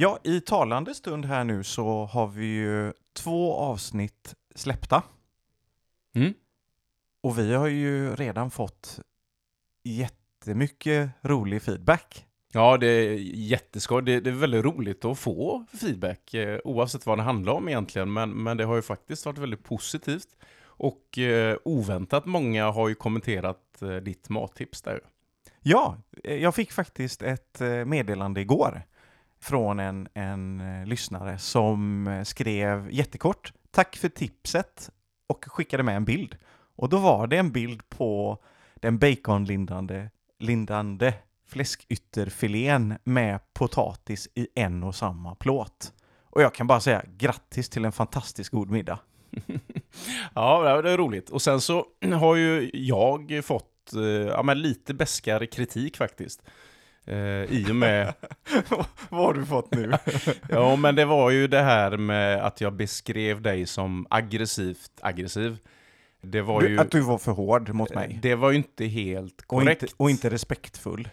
Ja, i talande stund här nu så har vi ju två avsnitt släppta. Mm. Och vi har ju redan fått jättemycket rolig feedback. Ja, det är jätteskoj. Det, det är väldigt roligt att få feedback, eh, oavsett vad det handlar om egentligen. Men, men det har ju faktiskt varit väldigt positivt. Och eh, oväntat många har ju kommenterat eh, ditt mattips där. Ja, eh, jag fick faktiskt ett eh, meddelande igår från en, en eh, lyssnare som eh, skrev jättekort Tack för tipset och skickade med en bild. Och då var det en bild på den baconlindande lindande fläskytterfilén med potatis i en och samma plåt. Och jag kan bara säga grattis till en fantastiskt god middag. Ja, det är roligt. Och sen så har ju jag fått eh, ja, men lite bäskare kritik faktiskt. Eh, I och med... Vad har du fått nu? ja, men det var ju det här med att jag beskrev dig som aggressivt aggressiv. Det var Du, ju... att du var för hård mot mig. Det var ju inte helt Och korrekt. inte, och inte respektfull.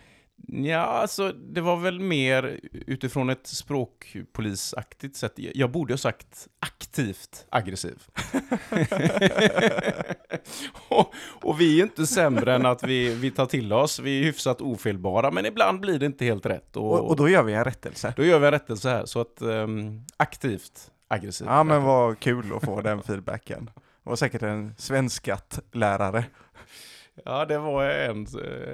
Ja, alltså det var väl mer utifrån ett språkpolisaktigt sätt. Jag borde ha sagt aktivt aggressiv. och, och vi är inte sämre än att vi, vi tar till oss. Vi är hyfsat ofelbara, men ibland blir det inte helt rätt. Och, Och, och då gör vi en rättelse. då gör vi en rättelse här. Så att ehm, aktivt aggressiv. Ja men vad kul att få den feedbacken. Det var säkert en svenskat-lärare. Ja, det var en,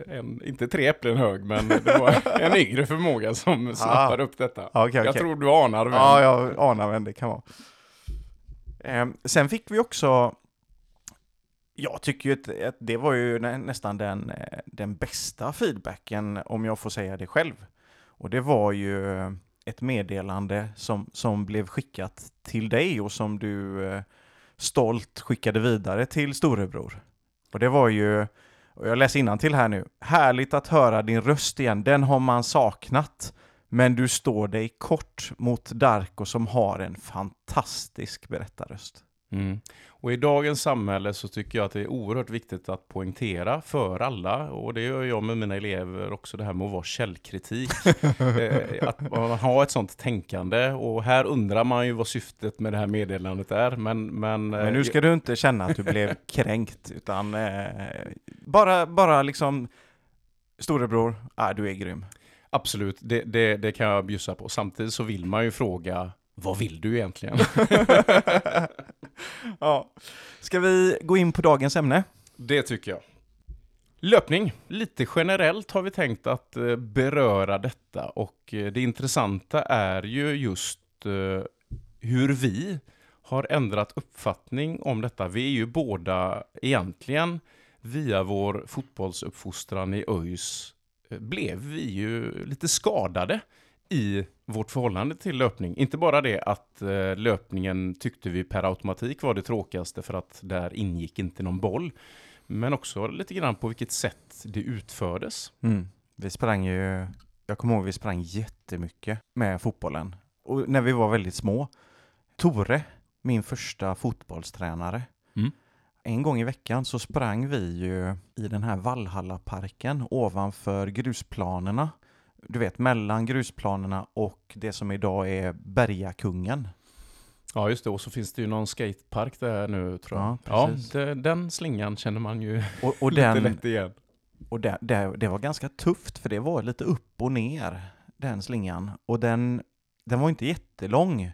en, inte tre äpplen hög, men det var en yngre förmåga som snappade upp detta. Ja, okej, Jag okej. tror du anar vem. Ja, jag anar vem det kan vara. Ehm, sen fick vi också, jag tycker ju att, det var ju nä, nästan den, eh, den bästa feedbacken, om jag får säga det själv. Och det var ju ett meddelande som, som blev skickat till dig och som du eh, stolt skickade vidare till storebror. Och det var ju, och jag läser till här nu, härligt att höra din röst igen, den har man saknat. Men du står dig kort mot Darko som har en fantastisk berättarröst. Mm. Och i dagens samhälle så tycker jag att det är oerhört viktigt att poängtera för alla, och det gör jag med mina elever också, det här med att vara källkritik. Eh, att man har ett sånt tänkande, och här undrar man ju vad syftet med det här meddelandet är, men... Men, eh, Men nu ska du inte känna att du blev kränkt, utan eh, bara, bara liksom Storebror, ah, du är grym. Absolut, det, det, det kan jag bjussa på. Samtidigt så vill man ju fråga, vad vill du egentligen? ja. Ska vi gå in på dagens ämne? Det tycker jag. Löpning. Lite generellt har vi tänkt att eh, beröra detta och eh, det intressanta är ju just eh, hur vi har ändrat uppfattning om detta. Vi är ju båda egentligen via vår fotbollsuppfostran i ÖIS blev vi ju lite skadade i vårt förhållande till löpning. Inte bara det att eh, löpningen tyckte vi per automatik var det tråkigaste för att där ingick inte någon boll. Men också lite grann på vilket sätt det utfördes. Mm. Vi sprang ju, jag kommer ihåg vi sprang jättemycket med fotbollen. Och när vi var väldigt små. Tore, min första fotbollstränare. Mm. En gång i veckan så sprang vi ju i den här Vallhallaparken ovanför grusplanerna. Du vet, mellan grusplanerna och det som idag är Bergakungen. Ja, just det. Och så finns det ju någon skatepark där nu, tror jag. Ja, Ja, precis. det, den slingan känner man ju Och, och, lite den, lätt igen. och det, det, det var ganska tufft för det var lite upp och ner, den slingan. Och den, den var inte jättelång,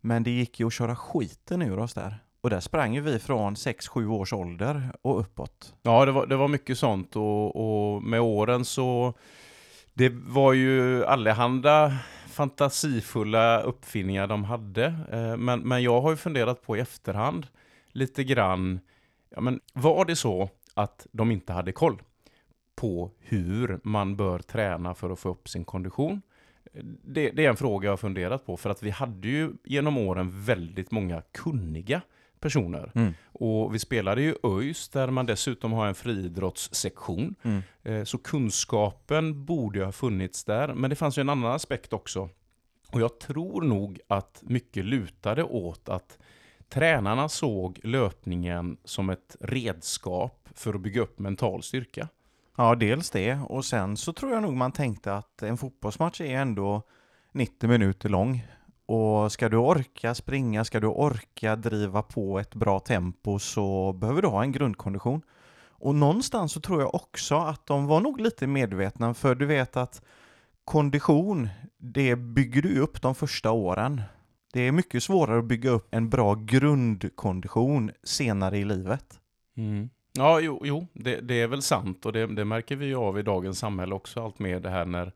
men det gick ju att köra skiten ur oss där. Och där sprang ju vi från 6-7 års ålder och uppåt. Ja, det var, det var mycket sånt och, och med åren så det var ju allehanda fantasifulla uppfinningar de hade. Eh, men, men jag har ju funderat på i efterhand lite grann, ja men var det så att de inte hade koll på hur man bör träna för att få upp sin kondition? Det, det är en fråga jag har funderat på, för att vi hade ju genom åren väldigt många kunniga personer. Mm. Och vi spelade ju ÖIS där man dessutom har en friidrottssektion. Mm. Eh, Så kunskapen borde ju ha funnits där. Men det fanns ju en annan aspekt också. Och jag tror nog att mycket lutade åt att tränarna såg löpningen som ett redskap för att bygga upp mental styrka. Ja, dels det. Och sen så tror jag nog man tänkte att en fotbollsmatch är ändå 90 minuter lång. Och ska du orka springa, ska du orka driva på ett bra tempo så behöver du ha en grundkondition. Och någonstans så tror jag också att de var nog lite medvetna, för du vet att kondition, det bygger du upp de första åren. Det är mycket svårare att bygga upp en bra grundkondition senare i livet. Mm. Ja, jo, jo det, det, är väl sant och det, det, märker vi av i dagens samhälle också, allt mer det här när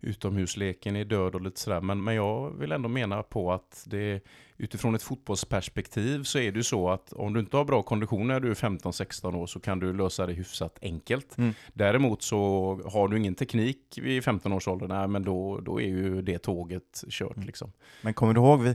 utomhusleken är död och lite sådär. Men, men jag vill ändå mena på att det utifrån ett fotbollsperspektiv så är det ju så att om du inte har bra kondition när du är 15-16 år så kan du lösa det hyfsat enkelt. Mm. Däremot så har du ingen teknik vid 15 års ålder, nej, men då, då är ju det tåget kört. Mm. Liksom. Men kommer du ihåg, vi,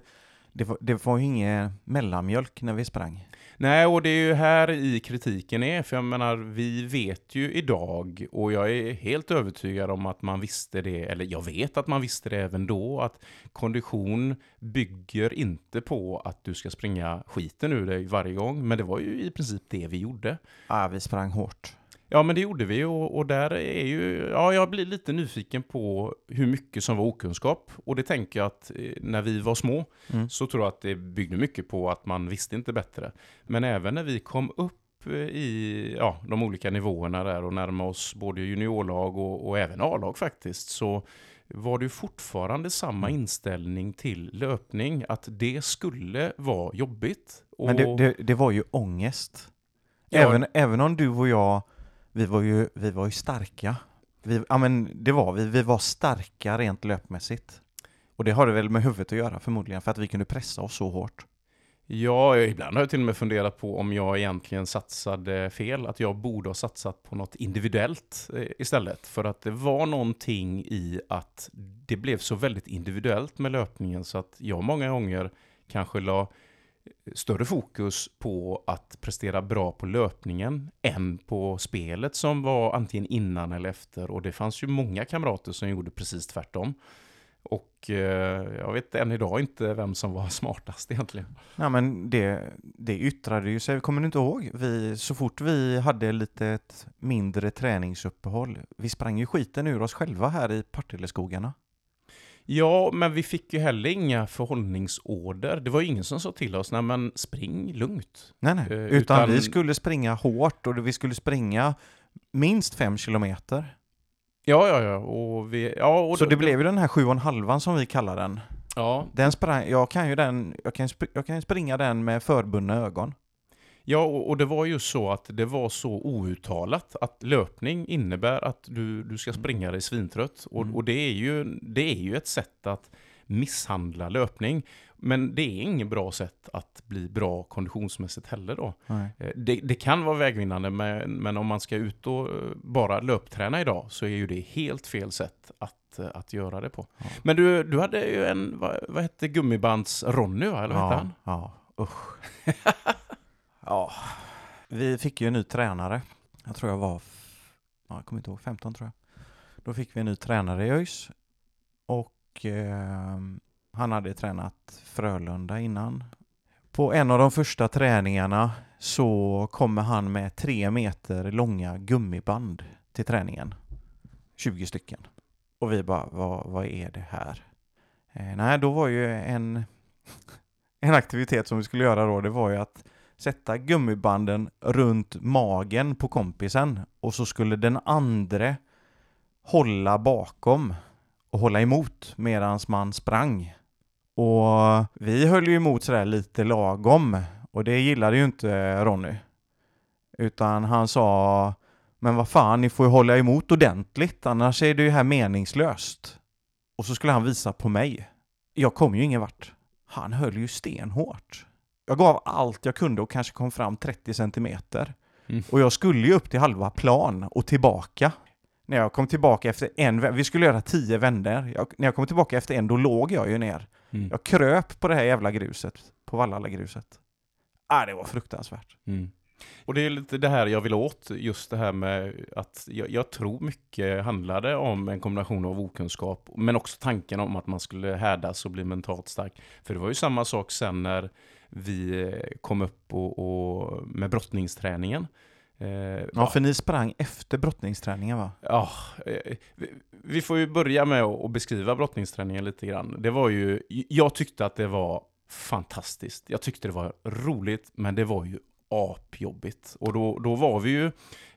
det, var, det var ju ingen mellanmjölk när vi sprang. Nej, och det är ju här i kritiken är, för jag menar, vi vet ju idag, och jag är helt övertygad om att man visste det, eller jag vet att man visste det även då, att kondition bygger inte på att du ska springa skiten ur dig varje gång, men det var ju i princip det vi gjorde. Ja, vi sprang hårt. Ja, men det gjorde vi och, och, där är ju, ja, jag blir lite nyfiken på hur mycket som var okunskap. Och det tänker jag att eh, när vi var små mm. så tror jag att det byggde mycket på att man visste inte bättre. Men även när vi kom upp eh, i ja, de olika nivåerna där och närmade oss både juniorlag och, och även A-lag faktiskt, så var det fortfarande samma mm. inställning till löpning, att det skulle vara jobbigt. Och... Men det, det, det var ju ångest. Ja. Även, även om du och jag vi var ju, vi var ju starka. Vi, ja men det var vi, vi var starka rent löpmässigt. Och det har det väl med huvudet att göra förmodligen, för att vi kunde pressa oss så hårt. Ja, ibland har jag till och med funderat på om jag egentligen satsade fel, att jag borde ha satsat på något individuellt eh, istället. För att det var någonting i att det blev så väldigt individuellt med löpningen så att jag många gånger kanske la större fokus på att prestera bra på löpningen än på spelet som var antingen innan eller efter. Och det fanns ju många kamrater som gjorde precis tvärtom. Och eh, jag vet än idag inte vem som var smartast egentligen. Ja, men det, det yttrade ju sig, kommer du inte ihåg? Vi, så fort vi hade lite ett mindre träningsuppehåll, vi sprang ju skiten ur oss själva här i Partilleskogarna. Ja, men vi fick ju heller inga förhållningsorder. Det var ju ingen som sa till oss, nej men spring lugnt. Nej, nej. Uh, utan, utan, vi skulle springa hårt och vi skulle springa minst fem kilometer. Ja, ja, ja. Och vi, ja och Så det, det blev ju den här sju och en halvan som vi kallar den. Ja. Den sprang, jag kan ju den, jag kan, jag kan springa den med förbundna ögon. Ja, och, det var ju så att det var så outtalat att löpning innebär att du, du ska springa dig svintrött. Och, mm. och det, är ju, det är ju ett sätt att misshandla löpning. Men det är inget bra sätt att bli bra konditionsmässigt heller då. Eh, det, det, kan vara vägvinnande, men, men, om man ska ut och eh, bara löpträna idag så är ju det helt fel sätt att, eh, att göra det på. Ja. Men du, du hade ju en, vad, vad hette gummibands-Ronny va? Eller vad ja, hette han? Ja, usch. Ja, vi fick ju en ny tränare. Jag tror jag var, jag kommer inte ihåg, 15 tror jag. Då fick vi en ny tränare i ÖIS. Och eh, han hade tränat Frölunda innan. På en av de första träningarna så kommer han med tre meter långa gummiband till träningen. 20 stycken. Och vi bara, vad, vad är det här? Eh, nej, då var ju en, en aktivitet som vi skulle göra då, det var ju att sätta gummibanden runt magen på kompisen och så skulle den andre hålla bakom och hålla emot medans man sprang. Och vi höll ju emot sådär lite lagom och det gillade ju inte Ronny. Utan han sa Men vad fan, ni får ju hålla emot ordentligt annars är det ju här meningslöst. Och så skulle han visa på mig. Jag kom ju ingen vart. Han höll ju stenhårt. Jag gav allt jag kunde och kanske kom fram 30 centimeter. Mm. Och jag skulle ju upp till halva plan och tillbaka. När jag kom tillbaka efter en, vi skulle göra tio vändor. när jag kom tillbaka efter en, då låg jag ju ner. Mm. Jag kröp på det här jävla gruset, på Vallala-gruset. Ah, det var fruktansvärt. Mm. Och det är lite det här jag vill åt, just det här med att jag, jag, tror mycket handlade om en kombination av okunskap, men också tanken om att man skulle härdas och bli mentalt stark. För det var ju samma sak sen när vi kom upp och, och med brottningsträningen. Eh, Ja, för ni sprang efter brottningsträningen va? ja, eh, vi, vi får ju börja med att att beskriva brottningsträningen lite grann. Det var ju, jag tyckte att det var fantastiskt. Jag tyckte det var roligt, men det var ju apjobbigt. Och då, då var vi ju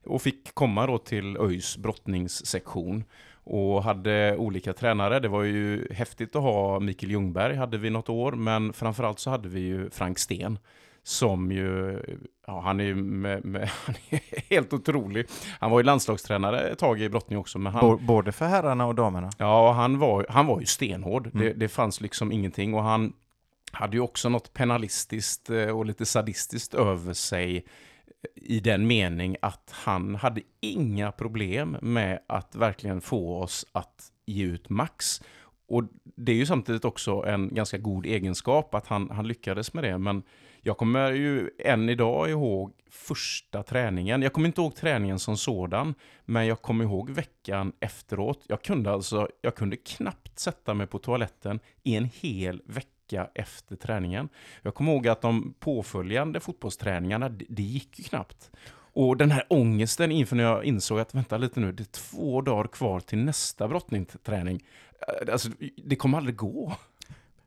och fick komma då till ÖIS brottningssektion och hade olika tränare. Det var ju häftigt att ha Mikael Ljungberg hade vi något år, men framförallt så hade vi ju Frank Sten som ju, ja han är ju med, med, han är helt otrolig. Han var ju landslagstränare ett tag i brottning också, men han, Både för herrarna och damerna? Ja, han var, han var ju stenhård. Mm. Det, det fanns liksom ingenting. Och han hade ju också något penalistiskt eh, och lite sadistiskt över sig i den mening att han hade inga problem med att verkligen få oss att ge ut max. Och det är ju samtidigt också en ganska god egenskap att han, han lyckades med det. Men jag kommer ju än idag ihåg första träningen. Jag kommer inte ihåg träningen som sådan, men jag kommer ihåg veckan efteråt. Jag kunde alltså, jag kunde knappt sätta mig på toaletten i en hel vecka efter träningen. Jag kommer ihåg att de påföljande fotbollsträningarna, det, det gick ju knappt. Och den här ångesten inför när jag insåg att vänta lite nu, det är två dagar kvar till nästa brottningsträning. Eh, Alltså, det kommer aldrig gå.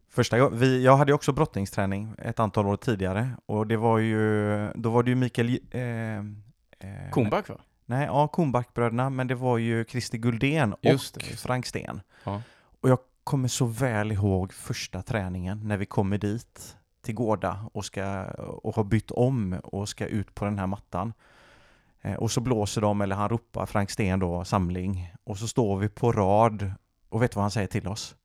Första gången, vi, jag hade också brottningsträning ett antal år tidigare och det var ju, då var det ju Mikael... Eh, eh, Komback va? Nej, ja, Kornbackbröderna, men det var ju Christer Guldén och. Frank Sten. Ja. Kommer så väl ihåg första träningen när vi kommer dit till Gårda och, ska, och har bytt om och ska ut på den här mattan. Eh, och så blåser de, eller han ropar, Frank Sten då, samling. Och så står vi på rad och vet vad han säger till oss?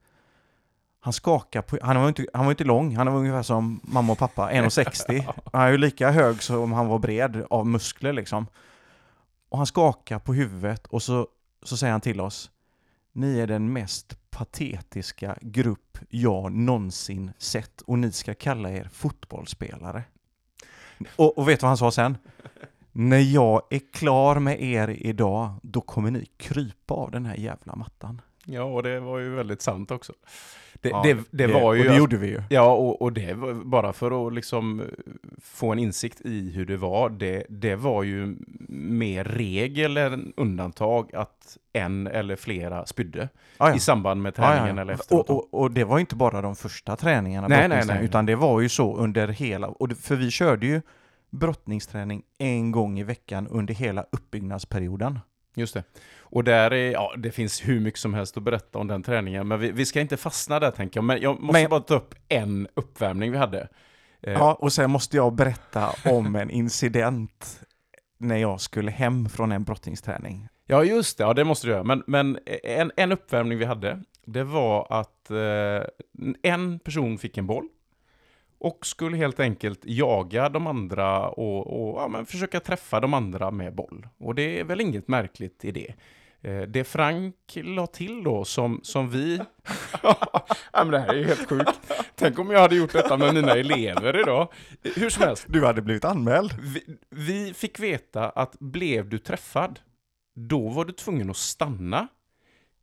Han skakar på, han var inte, han var inte lång, han var ungefär som mamma och pappa, 1,60. Han är ju lika hög som han var bred av muskler liksom. Och han skakar på huvudet och så, så säger han till oss ni är den mest patetiska grupp jag någonsin sett och ni ska kalla er fotbollsspelare. Och, och vet du vad han sa sen? När jag är klar med er idag, då kommer ni krypa av den här jävla mattan. Ja, och det var ju väldigt sant också. Det, Ja, det, det, var ju... Och det gjorde vi ju. Ja, och, och det var bara för att liksom eh, få en insikt i hur det var. Det, det var ju mer regel än undantag att en eller flera spydde Ja, ja. i samband med träningen ja. eller efteråt. Och, och, och det var inte bara de första träningarna, Nej, nej, nej. utan det var ju så under hela, och det, för vi körde ju brottningsträning en gång i veckan under hela uppbyggnadsperioden. Just det. Och där är, ja, det finns hur mycket som helst att berätta om den träningen, men vi, vi ska inte fastna där tänker jag. Men jag måste Men- bara ta upp en uppvärmning vi hade. Eh, Ja, och sen måste jag berätta om en incident när jag skulle hem från en brottningsträning. Ja, just det. Ja, det måste du göra. Men, men en, en uppvärmning vi hade, det var att eh, en person fick en boll och skulle helt enkelt jaga de andra och, och ja, men försöka träffa de andra med boll. Och det är väl inget märkligt i det. Eh, Det Frank la till då, som, som vi... ja, men det här är ju helt sjukt. Tänk om jag hade gjort detta med mina elever idag. Hur som helst. Du hade blivit anmäld. Vi, vi fick veta att blev du träffad, då var du tvungen att stanna,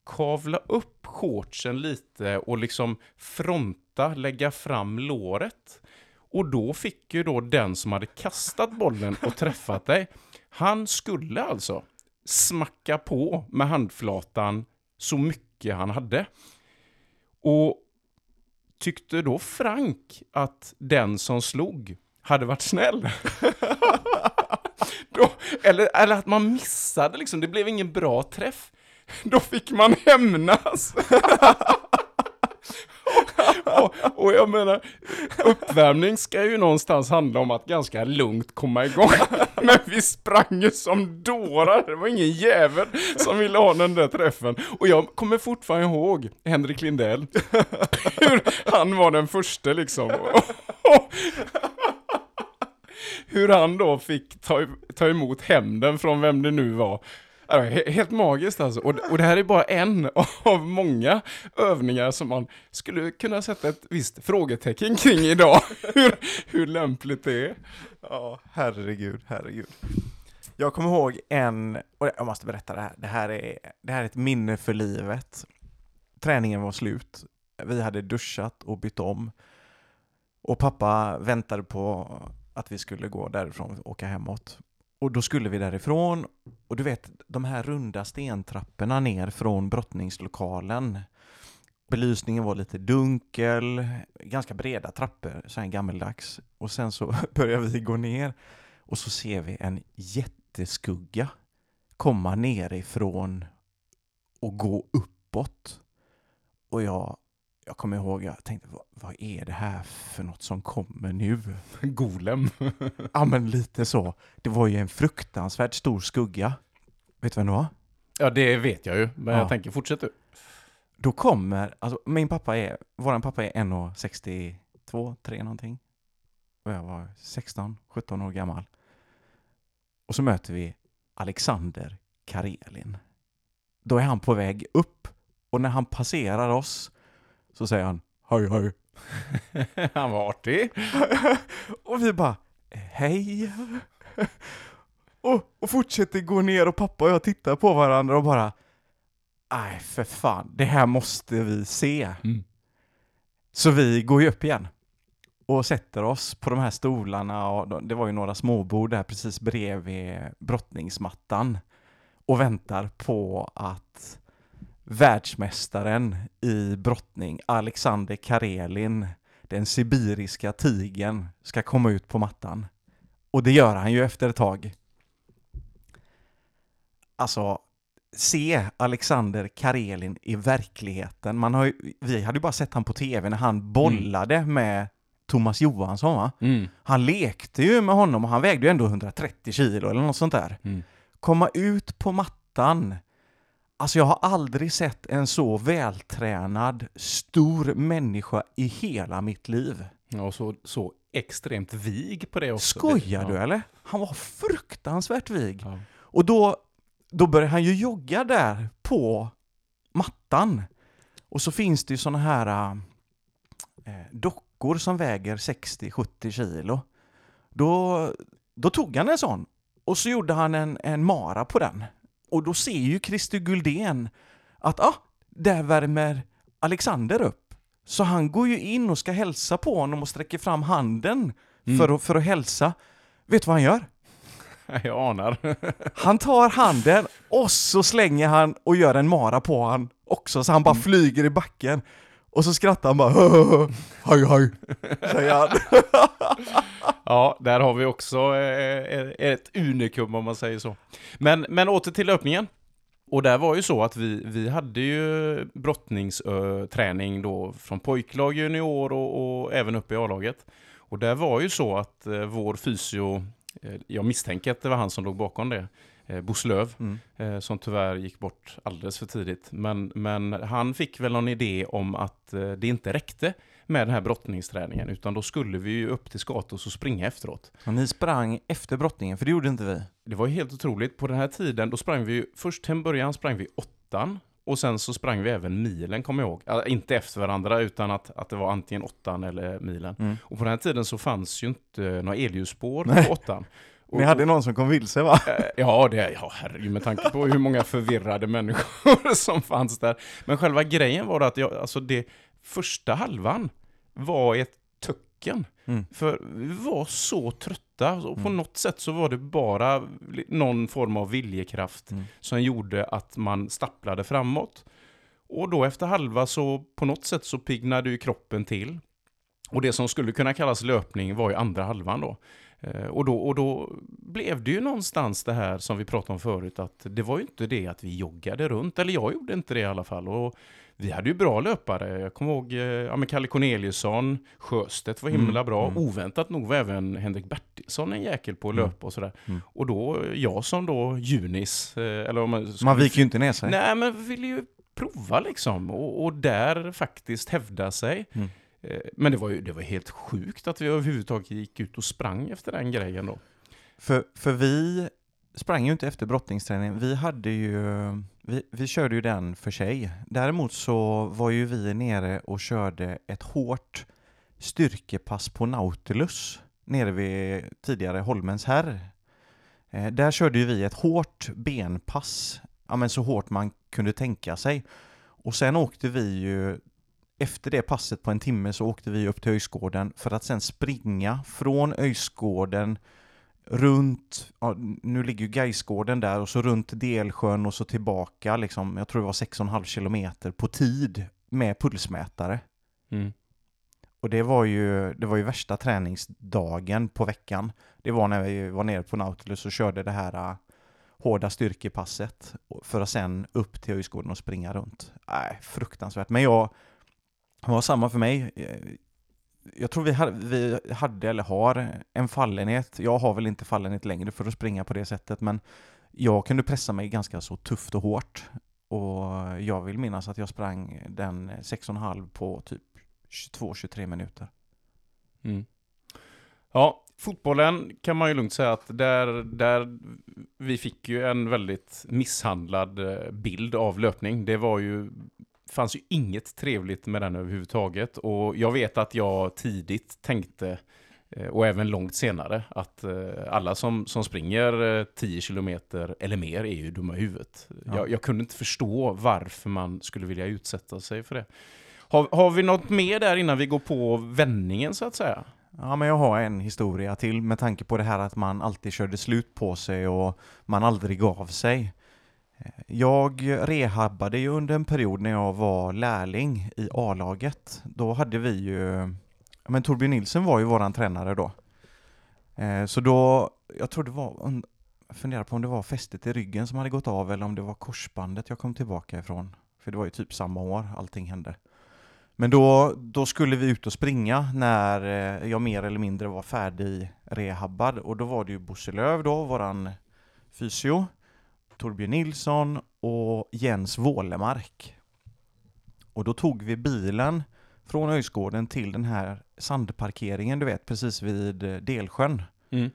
kavla upp shortsen lite och liksom fronta, lägga fram låret. Och då fick ju då den som hade kastat bollen och träffat dig, han skulle alltså smacka på med handflatan så mycket han hade. Och tyckte då Frank att den som slog hade varit snäll? då, eller, eller att man missade liksom, det blev ingen bra träff. Då fick man hämnas. och, och jag menar, uppvärmning ska ju någonstans handla om att ganska lugnt komma igång. Men vi sprang ju som dårar, det var ingen jävel som ville ha den där träffen. Och jag kommer fortfarande ihåg Henrik Lindell, hur han var den första liksom. hur han då fick ta, ta emot hämnden från vem det nu var. Alltså, Helt magiskt alltså. Och, och det här är bara en av många övningar som man skulle kunna sätta ett visst frågetecken kring idag. Hur, hur lämpligt det är. Ja, herregud, herregud. Jag kommer ihåg en, och jag måste berätta det här, det här är, det här är ett minne för livet. Träningen var slut, vi hade duschat och bytt om. Och pappa väntade på att vi skulle gå därifrån och åka hemåt. Och då skulle vi därifrån, och du vet de här runda stentrapporna ner från brottningslokalen. Belysningen var lite dunkel, ganska breda trappor, så här gammeldags. Och sen så börjar vi gå ner och så ser vi en jätteskugga komma nerifrån och gå uppåt. Och jag, jag kommer ihåg, jag tänkte, vad, vad är det här för något som kommer nu? Golem. Ja, men lite så. Det var ju en fruktansvärt stor skugga. Vet du vem det var? ja, det vet jag ju. Men Ja. jag tänker, fortsätt du. Då kommer, alltså min pappa är, våran pappa är 1,62, 3 någonting. Och jag var 16, 17 år gammal. Och så möter vi Alexander Karelin. Då är han på väg upp och när han passerar oss så säger han hej hej. Han var artig. och vi bara hej. och, och fortsätter gå ner och pappa och jag tittar på varandra och bara nej för fan, det här måste vi se. Mm. Så vi går ju upp igen och sätter oss på de här stolarna och de- det var ju några småbord där precis bredvid brottningsmattan och väntar på att världsmästaren i brottning, Alexander Karelin, den sibiriska tigern, ska komma ut på mattan. Och det gör han ju efter ett tag. Alltså, se Alexander Karelin i verkligheten. Man har ju, vi hade ju bara sett han på tv när han bollade med Thomas Johansson va? Mm. Han lekte ju med honom och han vägde ju ändå 130 kilo eller något sånt där. Mm. Komma ut på mattan. Alltså jag har aldrig sett en så vältränad, stor människa i hela mitt liv. Ja, och så, så extremt vig på det också. Skojar ja. du eller? Han var fruktansvärt vig. Ja. Och då, då började han ju jogga där på mattan. Och så finns det ju såna här äh, dockor som väger 60-70 kilo. Då, då tog han en sån och så gjorde han en, en mara på den. Och då ser ju Christer Guldén att ah, där värmer Alexander upp. Så han går ju in och ska hälsa på honom och sträcker fram handen Mm. för, att, för att hälsa. Vet du vad han gör? Jag anar. Han tar handen och så slänger han och gör en mara på han också så han bara flyger i backen. Och så skrattar han bara haj haj, säger han. Ja, där har vi också eh, eh, eh, ett unikum om man säger så. Men, men åter till löpningen. Och där var ju så att vi, vi hade ju brottningsträning då från pojklag, junior och, och även upp i A-laget. Och där var ju så att vår fysio, jag misstänker att det var han som låg bakom det, eh, Boslöv, Mm. eh, som tyvärr gick bort alldeles för tidigt. Men, men han fick väl någon idé om att eh, det inte räckte med den här brottningsträningen, utan då skulle vi ju upp till Skatos och springa efteråt. Och ni sprang efter brottningen, för det gjorde inte vi. Det var ju helt otroligt. På den här tiden, då sprang vi ju, först till en början sprang vi åttan, och sen så sprang vi även milen, kommer jag ihåg. Alltså, inte efter varandra, utan att, att det var antingen åttan eller milen. Mm. Och på den här tiden så fanns ju inte några elljusspår på åttan. Och, Ni hade någon som kom vilse va? Eh, Ja, det, ja, herregud, med tanke på hur många förvirrade människor som fanns där. Men själva grejen var att jag, alltså det första halvan var ett töcken. Mm. För vi var så trötta, och på Mm. något sätt så var det bara någon form av viljekraft Mm. som gjorde att man stapplade framåt. Och då efter halva så på något sätt så piggnade ju kroppen till. Och det som skulle kunna kallas löpning var ju andra halvan då. Eh, Och då, och då blev det ju någonstans det här som vi pratade om förut, att det var ju inte det att vi joggade runt, eller jag gjorde inte det i alla fall. Och vi hade ju bra löpare. Jag kommer ihåg eh, ja, men Kalle Corneliusson, Sjöstedt var himla Mm, bra. mm. Oväntat nog var även Henrik Bertilsson en jäkel på att Mm. löpa och sådär. Mm. Och då, jag som då junis, eh, eller om man... Man viker ju inte ner sig. Nej, men ville ju prova liksom. Och, och där faktiskt hävda sig. Mm. Eh, men det var ju det var helt sjukt att vi överhuvudtaget gick ut och sprang efter den grejen då. För, för vi sprang ju inte efter brottningsträningen. Vi hade ju, vi, vi körde ju den för sig. Däremot så var ju vi nere och körde ett hårt styrkepass på Nautilus nere vid tidigare Holmens herr. Eh, där körde ju vi ett hårt benpass, ja men så hårt man kunde tänka sig. Och sen åkte vi ju, efter det passet på en timme så åkte vi upp till Öjsgården för att sen springa från Öjsgården runt, ja, nu ligger ju Gaisgården där och så runt Delsjön och så tillbaka liksom, jag tror det var 6,5 kilometer på tid med pulsmätare. Mm. Och det var ju, det var ju värsta träningsdagen på veckan. Det var när vi var nere på Nautilus och körde det här uh, hårda styrkepasset för att sen upp till Höjsgården och springa runt. Nej, fruktansvärt. Men jag, det var samma för mig. Eh, jag tror vi hade, vi hade eller har en fallenhet. Jag har väl inte fallenhet längre för att springa på det sättet, men jag kunde pressa mig ganska så tufft och hårt. Och jag vill minnas att jag sprang den 6,5 på typ 22-23 minuter. Mm. Ja, fotbollen kan man ju lugnt säga att där, där vi fick ju en väldigt misshandlad eh, bild av löpning. Det var ju fanns ju inget trevligt med den överhuvudtaget. Och jag vet att jag tidigt tänkte, eh, och även långt senare, att eh, alla som, som springer 10 kilometer eller mer är ju dumma i huvudet. Ja. Jag, jag, kunde inte förstå varför man skulle vilja utsätta sig för det. Har, har vi något mer där innan vi går på vändningen så att säga? Ja, men jag har en historia till med tanke på det här att man alltid körde slut på sig och man aldrig gav sig. Jag rehabbade ju under en period när jag var lärling i A-laget. Då hade vi ju, men Torbjörn Nilsson var ju våran tränare då. Eh, så då, jag tror det var, jag funderar på om det var fästet i ryggen som hade gått av eller om det var korsbandet jag kom tillbaka ifrån. För det var ju typ samma år allting hände. Men då, då skulle vi ut och springa när eh, jag mer eller mindre var färdig rehabbad och då var det ju Bosse Löv då, våran fysio, Torbjörn Nilsson och Jens Wålemark. Och då tog vi bilen från Öjsgården till den här sandparkeringen du vet, precis vid eh, Delsjön. Mm.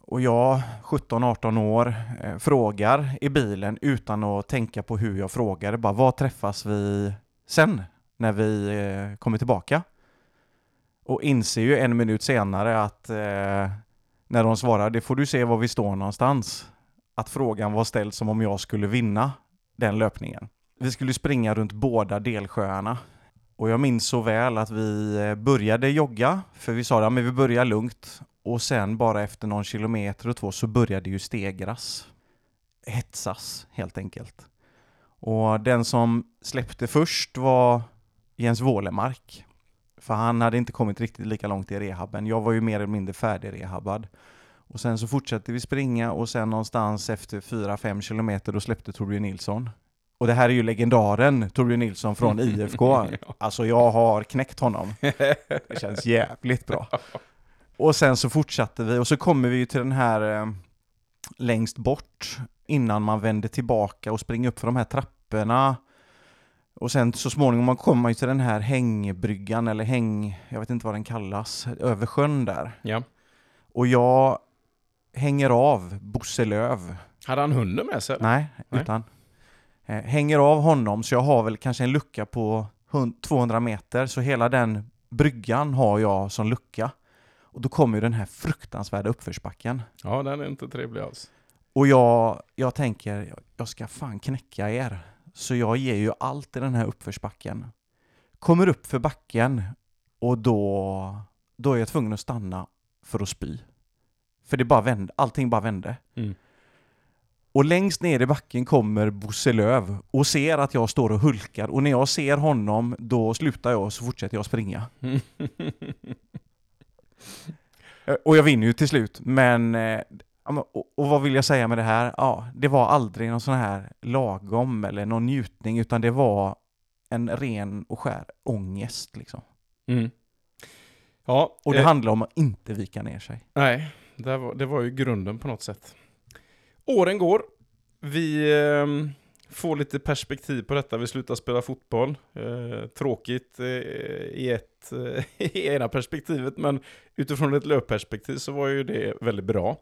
Och jag, 17-18 år, eh, frågar i bilen utan att tänka på hur jag frågar, bara var träffas vi sen? när vi eh, kommer tillbaka. Och inser ju en minut senare att eh, när de svarar, det får du se var vi står någonstans. Att frågan var ställd som om jag skulle vinna den löpningen. Vi skulle springa runt båda delsjöarna. Och jag minns så väl att vi eh, började jogga, för vi sa att ja, vi börjar lugnt. Och sen bara efter någon kilometer och två så började ju stegras. Hetsas helt enkelt. Och den som släppte först var Jens Wålemark. För han hade inte kommit riktigt lika långt i rehaben. Jag var ju mer eller mindre färdig rehabbad. Och sen så fortsatte vi springa och sen någonstans efter 4-5 kilometer då släppte Torbjörn Nilsson. Och det här är ju legendaren Torbjörn Nilsson från IFK. Alltså jag har knäckt honom. Det känns jävligt bra. Och sen så fortsatte vi och så kommer vi ju till den här eh, längst bort innan man vänder tillbaka och springer upp för de här trapporna och sen så småningom kommer man ju till den här hängbryggan, eller häng, jag vet inte vad den kallas, över sjön där. Ja. Och jag hänger av Bosse Löv. Hade han hunden med sig? Nej, Nej. utan eh, hänger av honom så jag har väl kanske en lucka på 200 meter, så hela den bryggan har jag som lucka. Och då kommer ju den här fruktansvärda uppförsbacken. Ja, den är inte trevlig alls. Och jag, jag tänker, jag ska fan knäcka er. Så jag ger ju allt i den här uppförsbacken. Kommer upp för backen och då, då är jag tvungen att stanna för att spy. För det bara vände, allting bara vände. Mm. Och längst ner i backen kommer Bosse Löv och ser att jag står och hulkar. Och när jag ser honom, då slutar jag och så fortsätter jag springa. och jag vinner ju till slut, men eh, och, vad vill jag säga med det här? Ja, det var aldrig någon sån här lagom eller någon njutning, utan det var en ren och skär ångest liksom. Mm. Ja, och det eh, handlar om att inte vika ner sig. Nej, det var, det var ju grunden på något sätt. Åren går. Vi eh, får lite perspektiv på detta. Vi slutar spela fotboll. Eh, tråkigt eh, i, ett, eh, i ena perspektivet, men utifrån ett löpperspektiv så var ju det väldigt bra.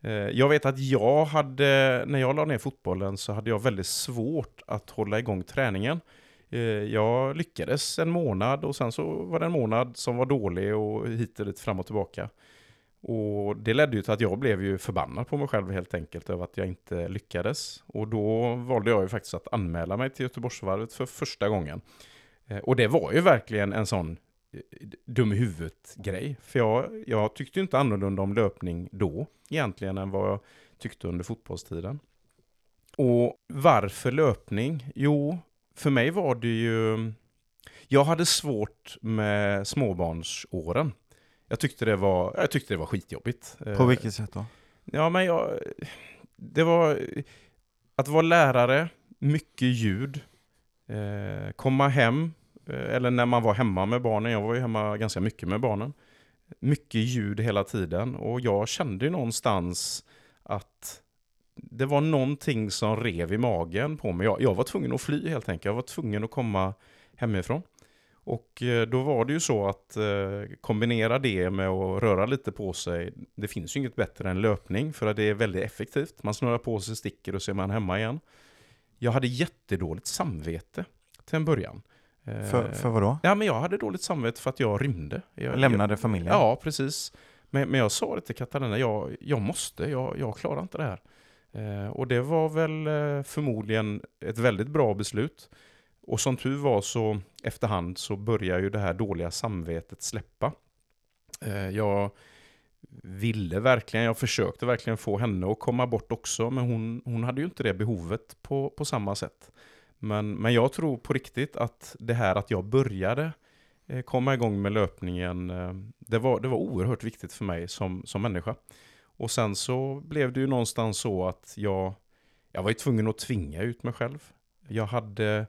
Eh, jag vet att jag hade, när jag la ner fotbollen så hade jag väldigt svårt att hålla igång träningen. Eh, jag lyckades en månad och sen så var det en månad som var dålig och hit och dit fram och tillbaka. Och det ledde ju till att jag blev ju förbannad på mig själv helt enkelt över att jag inte lyckades. Och då valde jag ju faktiskt att anmäla mig till Göteborgsvarvet för första gången. Eh, och det var ju verkligen en sån eh, dum i huvudet-grej. För jag, jag tyckte inte annorlunda om löpning då egentligen än vad jag tyckte under fotbollstiden. Och varför löpning? Jo, för mig var det ju... Jag hade svårt med småbarnsåren. Jag tyckte det var, jag tyckte det var skitjobbigt. På vilket sätt då? Ja, men jag... Det var... Att vara lärare, mycket ljud, eh, komma hem, eh, eller när man var hemma med barnen, jag var ju hemma ganska mycket med barnen, mycket ljud hela tiden och jag kände ju någonstans att det var någonting som rev i magen på mig. Jag, jag var tvungen att fly helt enkelt, jag var tvungen att komma hemifrån. Och eh, då var det ju så att eh, kombinera det med att röra lite på sig. Det finns ju inget bättre än löpning för att det är väldigt effektivt. Man snurrar på sig, sticker och så är man hemma igen. Jag hade jättedåligt samvete till en början. För, för vad då? Ja, men jag hade dåligt samvete för att jag rymde. Jag, Lämnade jag, familjen? Ja, precis. Men, men jag sa det till Katarina, jag, jag måste, jag, jag klarar inte det här. Eh, och det var väl eh, förmodligen ett väldigt bra beslut. Och som tur var så efterhand så börjar ju det här dåliga samvetet släppa. Eh, jag ville verkligen, jag försökte verkligen få henne att komma bort också, men hon, hon hade ju inte det behovet på, på samma sätt. Men, men jag tror på riktigt att det här att jag började eh, komma igång med löpningen, eh, det, var, det var oerhört viktigt för mig som, som människa. Och sen så blev det ju någonstans så att jag, jag var ju tvungen att tvinga ut mig själv. Jag hade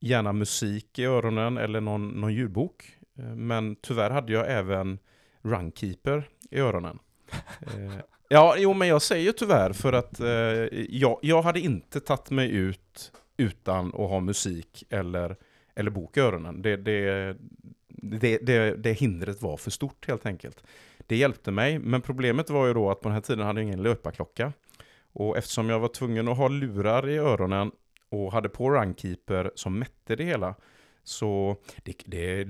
gärna musik i öronen eller någon, någon ljudbok. Eh, men tyvärr hade jag även Runkeeper i öronen. Eh, ja, jo men jag säger tyvärr för att eh, jag, jag hade inte tagit mig ut utan att ha musik eller, eller bok i öronen. Det, det, det, det, det hindret var för stort helt enkelt. Det hjälpte mig, men problemet var ju då att på den här tiden hade jag ingen löparklocka. Och eftersom jag var tvungen att ha lurar i öronen och hade på Runkeeper som mätte det hela, så det, det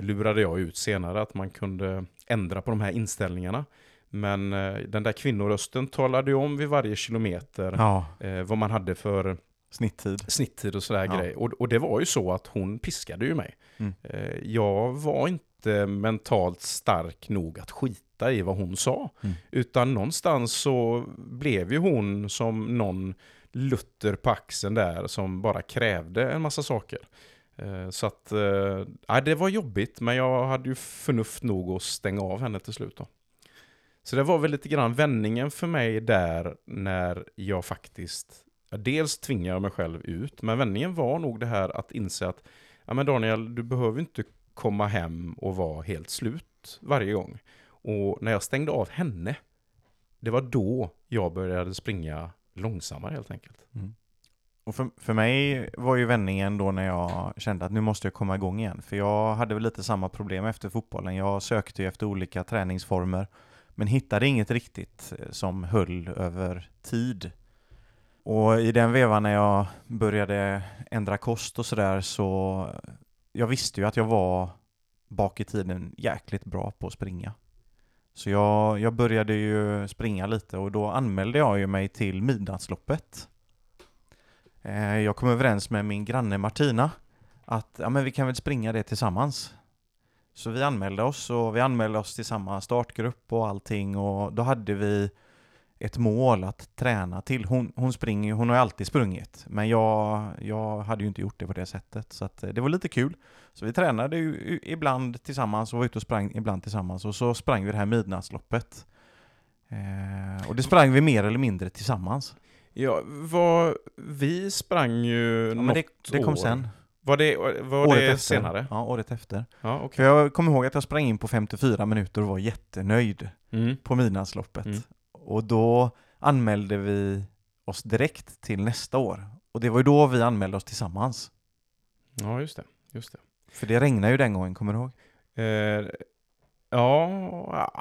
lurade jag ut senare att man kunde ändra på de här inställningarna. Men eh, den där kvinnorösten talade ju om vid varje kilometer Ja, eh, vad man hade för snitttid. snittid och sådär Ja. grej. Och, och det var ju så att hon piskade ju mig. Mm. Eh, jag var inte mentalt stark nog att skita i vad hon sa. Mm. Utan någonstans så blev ju hon som någon lutter på axeln där som bara krävde en massa saker. Eh, så att, eh, ja, det var jobbigt men jag hade ju förnuft nog att stänga av henne till slut då. Så det var väl lite grann vändningen för mig där när jag faktiskt, dels tvingade mig själv ut, men vändningen var nog det här att inse att, ja men Daniel, du behöver inte komma hem och vara helt slut varje gång. Och när jag stängde av henne, det var då jag började springa långsammare helt enkelt. Mm. Och för, för mig var ju vändningen då när jag kände att nu måste jag komma igång igen. För jag hade väl lite samma problem efter fotbollen. Jag sökte ju efter olika träningsformer men hittade inget riktigt eh, som höll över tid. Och i den vevan när jag började ändra kost och sådär så jag visste ju att jag var bak i tiden jäkligt bra på att springa. Så jag, jag började ju springa lite och då anmälde jag ju mig till Midnattsloppet. Eh, Jag kom överens med min granne Martina att ja, men vi kan väl springa det tillsammans. Så vi anmälde oss och vi anmälde oss till samma startgrupp och allting och då hade vi ett mål att träna till. Hon, hon springer hon har ju alltid sprungit men jag, jag hade ju inte gjort det på det sättet så att eh, det var lite kul. Så vi tränade ju ibland tillsammans och var ute och sprang ibland tillsammans och så sprang vi det här midnattsloppet. Eh, och det sprang vi mer eller mindre tillsammans. Ja, vad, vi sprang ju Ja, något men det, det kom år. sen. Var det, var året det efter. senare? Ja, året efter. Ja, okej. För jag kommer ihåg att jag sprang in på 54 minuter och var jättenöjd Mm. på midnattsloppet. Mm. Och då anmälde vi oss direkt till nästa år. Och det var ju då vi anmälde oss tillsammans. Ja, just det. Just det. För det regnade ju den gången, kommer du ihåg? Eh, ja,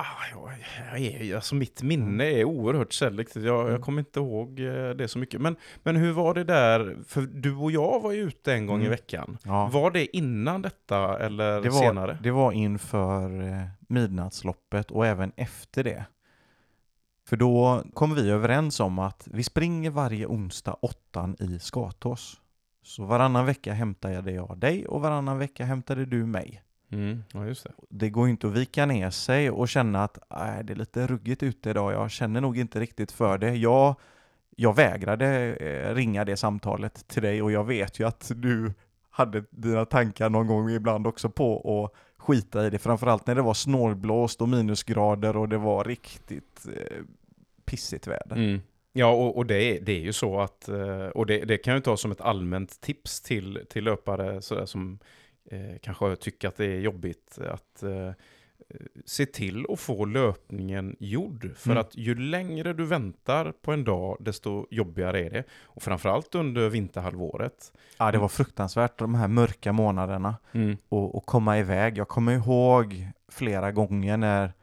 jag, alltså mitt minne är oerhört selektivt. Jag, Mm. jag kommer inte ihåg eh, det så mycket. Men, men hur var det där? För du och jag var ju ute en gång i Mm. veckan. Ja. Var det innan detta eller Det var, senare? det var inför eh, midnattsloppet och även efter det. För då kom vi överens om att vi springer varje onsdag åttan i Skatås. Så varannan vecka hämtade jag dig och varannan vecka hämtade du mig. Mm. Ja, just det. Det går ju inte att vika ner sig och känna att äh, det är lite ruggigt ute idag, jag känner nog inte riktigt för det. Jag, jag vägrade eh, ringa det samtalet till dig och jag vet ju att du hade dina tankar någon gång ibland också på att skita i det, framförallt när det var snålblåst och minusgrader och det var riktigt eh, pissigt väder. Mm. Ja, och, och det, är, det är ju så att, eh, och det, det kan jag ta som ett allmänt tips till, till löpare sådär, som eh, kanske tycker att det är jobbigt att eh, se till att få löpningen gjord. För Mm. att ju längre du väntar på en dag, desto jobbigare är det. Och framförallt under vinterhalvåret. Ja, det var fruktansvärt de här mörka månaderna. Mm. och, och komma iväg. Jag kommer ihåg flera gånger när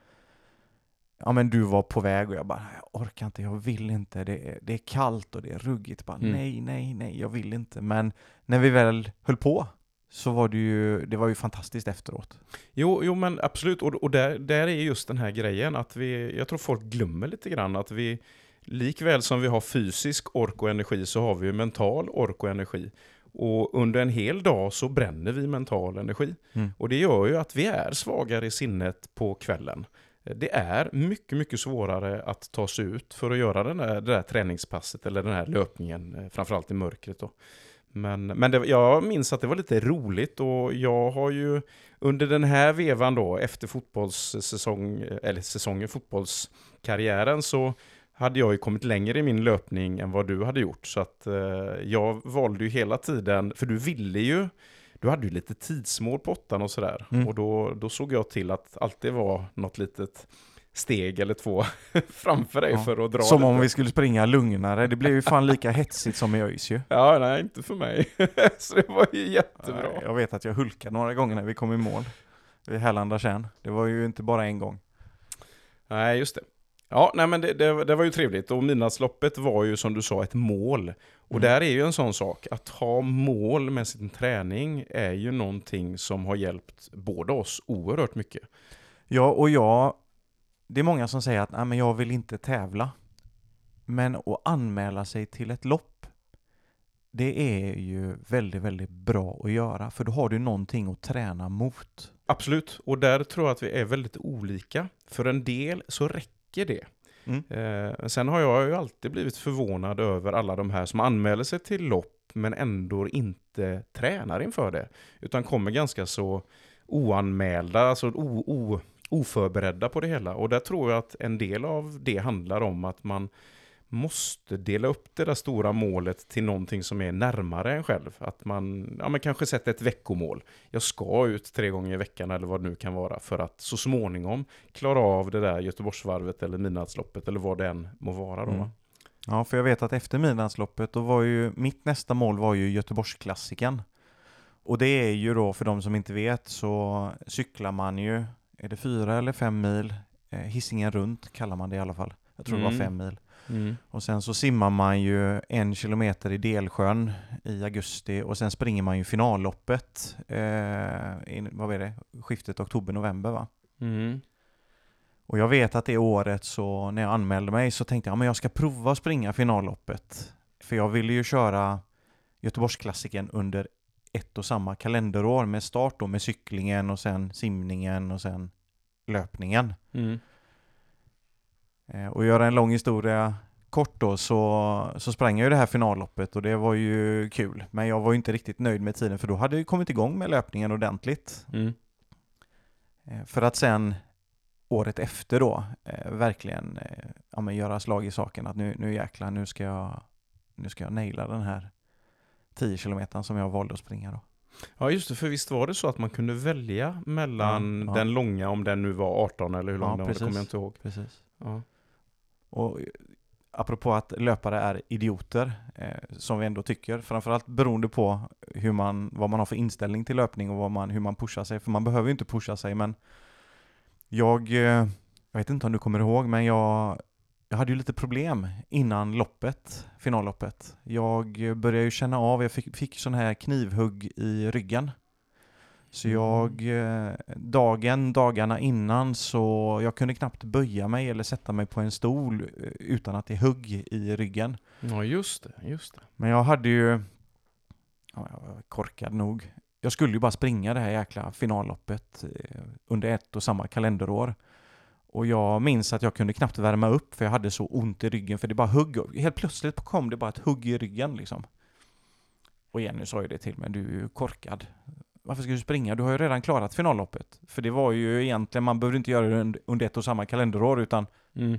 ja, men du var på väg och jag bara, jag orkar inte, jag vill inte, det är, det är kallt och det är ruggigt. Bara, Mm. Nej, nej, nej, jag vill inte. Men när vi väl höll på så var det ju, det var ju fantastiskt efteråt. Jo, jo men absolut. Och, och där, där är just den här grejen att vi, jag tror folk glömmer lite grann att vi, likväl som vi har fysisk ork och energi så har vi ju mental ork och energi. Och under en hel dag så bränner vi mental energi. Mm. Och det gör ju att vi är svagare i sinnet på kvällen. Det är mycket, mycket svårare att ta sig ut för att göra den där, det där träningspasset eller den här löpningen, eh, framförallt i mörkret. Då. Men, men det, jag minns att det var lite roligt och jag har ju under den här vevan då, efter fotbollssäsong, eller säsongen, fotbollskarriären, så hade jag ju kommit längre i min löpning än vad du hade gjort. Så att eh, jag valde ju hela tiden, för du ville ju, du hade ju lite tidsmål på åttan och sådär. Mm. Och då, då såg jag till att alltid vara något litet steg eller två framför dig Ja. för att dra Som lite. om vi skulle springa lugnare. Det blev ju fan lika hetsigt som i ÖIS ju. Ja, nej, inte för mig. så det var ju jättebra. Jag vet att jag hulkade några gånger när vi kom i mål. Vid Härlanda tjärn. Det var ju inte bara en gång. Nej, just det. Ja, nej men det, det, det var ju trevligt och midnattsloppet var ju som du sa ett mål. Och Mm. där är ju en sån sak, att ha mål med sin träning är ju någonting som har hjälpt båda oss oerhört mycket. Ja, och jag, det är många som säger att Nej, men jag vill inte tävla. Men att anmäla sig till ett lopp, det är ju väldigt, väldigt bra att göra. För då har du någonting att träna mot. Absolut, och där tror jag att vi är väldigt olika. För en del så räcker det. Mm. Eh, sen har jag ju alltid blivit förvånad över alla de här som anmäler sig till lopp men ändå inte tränar inför det. Utan kommer ganska så oanmälda, alltså o, o, oförberedda på det hela. Och där tror jag att en del av det handlar om att man måste dela upp det där stora målet till någonting som är närmare en själv. Att man ja, men kanske sätter ett veckomål. Jag ska ut tre gånger i veckan eller vad det nu kan vara för att så småningom klara av det där Göteborgsvarvet eller midnattsloppet eller vad det än må vara. Då, Mm. va? Ja, för jag vet att efter midnattsloppet, då var ju mitt nästa mål var ju Göteborgsklassiken. Och det är ju då, för de som inte vet, så cyklar man ju, är det fyra eller fem mil? Eh, Hisingen runt kallar man det i alla fall. Jag tror det Mm. var fem mil. Mm. Och sen så simmar man ju en kilometer i Delsjön i augusti och sen springer man ju finalloppet, eh, in, vad är det, skiftet oktober-november va? Mm. Och jag vet att det året så när jag anmälde mig så tänkte jag att jag ska prova att springa finalloppet. För jag ville ju köra Göteborgsklassiken under ett och samma kalenderår med start då med cyklingen och sen simningen och sen löpningen. Mm. Eh, Och göra en lång historia kort då så, så sprang jag ju det här finalloppet och det var ju kul. Men jag var ju inte riktigt nöjd med tiden för då hade jag kommit igång med löpningen ordentligt. Mm. Eh, För att sen året efter då eh, verkligen ja, men göra slag i saken att nu, nu jäklar, nu ska jag nu ska jag naila den här 10 kilometern som jag valde att springa då. Ja just det, för visst var det så att man kunde välja mellan Ja, ja. den långa, om den nu var 18 eller hur lång Ja, den var, det kommer jag inte ihåg. Precis. Ja. Och apropå att löpare är idioter, eh, som vi ändå tycker, framförallt beroende på hur man, vad man har för inställning till löpning och vad man, hur man pushar sig, för man behöver ju inte pusha sig, men jag, eh, jag vet inte om du kommer ihåg, men jag, jag hade ju lite problem innan loppet, finalloppet. Jag började ju känna av, jag fick, fick sån här knivhugg i ryggen. Så jag, eh, dagen, dagarna innan så jag kunde knappt böja mig eller sätta mig på en stol eh, utan att det hugg i ryggen. ja, just det, just det. Men jag hade ju, ja, jag var korkad nog, jag skulle ju bara springa det här jäkla finalloppet eh, under ett och samma kalenderår. Och jag minns att jag kunde knappt värma upp för jag hade så ont i ryggen för det bara hugg. Helt plötsligt kom det bara ett hugg i ryggen liksom. Och Jenny sa ju det till mig, du är ju korkad. Varför ska du springa? Du har ju redan klarat finalloppet. För det var ju egentligen, man behöver inte göra det under ett och samma kalenderår utan Mm.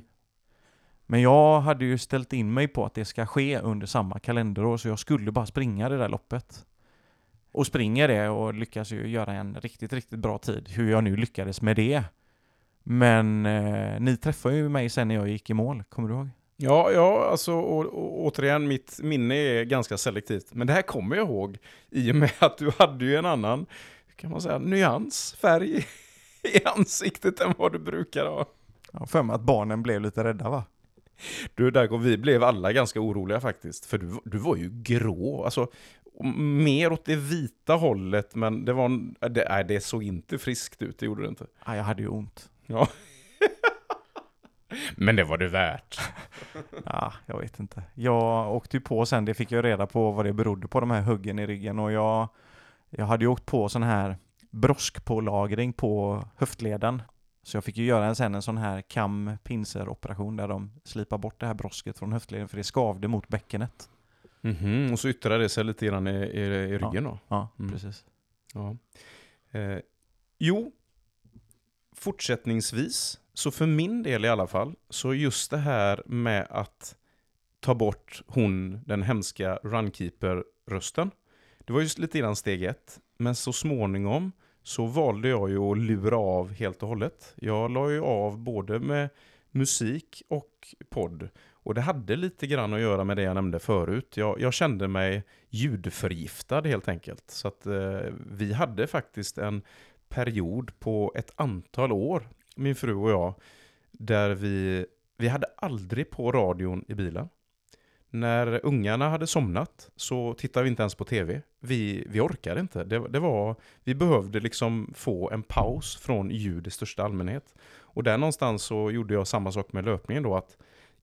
Men jag hade ju ställt in mig på att det ska ske under samma kalenderår så jag skulle bara springa det där loppet. Och springer det och lyckas ju göra en riktigt, riktigt bra tid. Hur jag nu lyckades med det. Men eh, ni träffade ju mig sen när jag gick i mål, kommer du ihåg? Ja, ja, alltså och, och, återigen, mitt minne är ganska selektivt. Men det här kommer jag ihåg i och med att du hade ju en annan, kan man säga, nyans, färg i ansiktet än vad du brukar ha. Jag har för mig att barnen blev lite rädda va? Du, där vi blev alla ganska oroliga faktiskt. För du, du var ju grå, alltså mer åt det vita hållet, men det var, det, nej, det såg inte friskt ut, det gjorde det inte. Ja, jag hade ju ont. Ja. Men det var det värt. Ja, jag vet inte. Jag åkte ju på sen, det fick jag reda på vad det berodde på, de här huggen i ryggen. Och jag, jag hade ju åkt på sån här broskpålagring på höftleden. Så jag fick ju göra en, sen en sån här kam operation där de slipar bort det här brosket från höftleden för det skavde mot bäckenet. Mm -hmm. Och så yttrar det sig lite grann i, i, i ryggen ja. då? Ja, mm. precis. Ja. Eh, jo, fortsättningsvis, så för min del i alla fall, så just det här med att ta bort hon, den hemska runkeeper-rösten. Det var just lite grann steg ett. Men så småningom så valde jag ju att lura av helt och hållet. Jag la ju av både med musik och podd. Och det hade lite grann att göra med det jag nämnde förut. Jag, jag kände mig ljudförgiftad helt enkelt. Så att eh, vi hade faktiskt en period på ett antal år, min fru och jag, där vi, vi hade aldrig på radion i bilen. När ungarna hade somnat så tittade vi inte ens på tv. Vi, vi orkade inte. Det, det, var, vi behövde liksom få en paus från ljud i största allmänhet. Och där någonstans så gjorde jag samma sak med löpningen då. att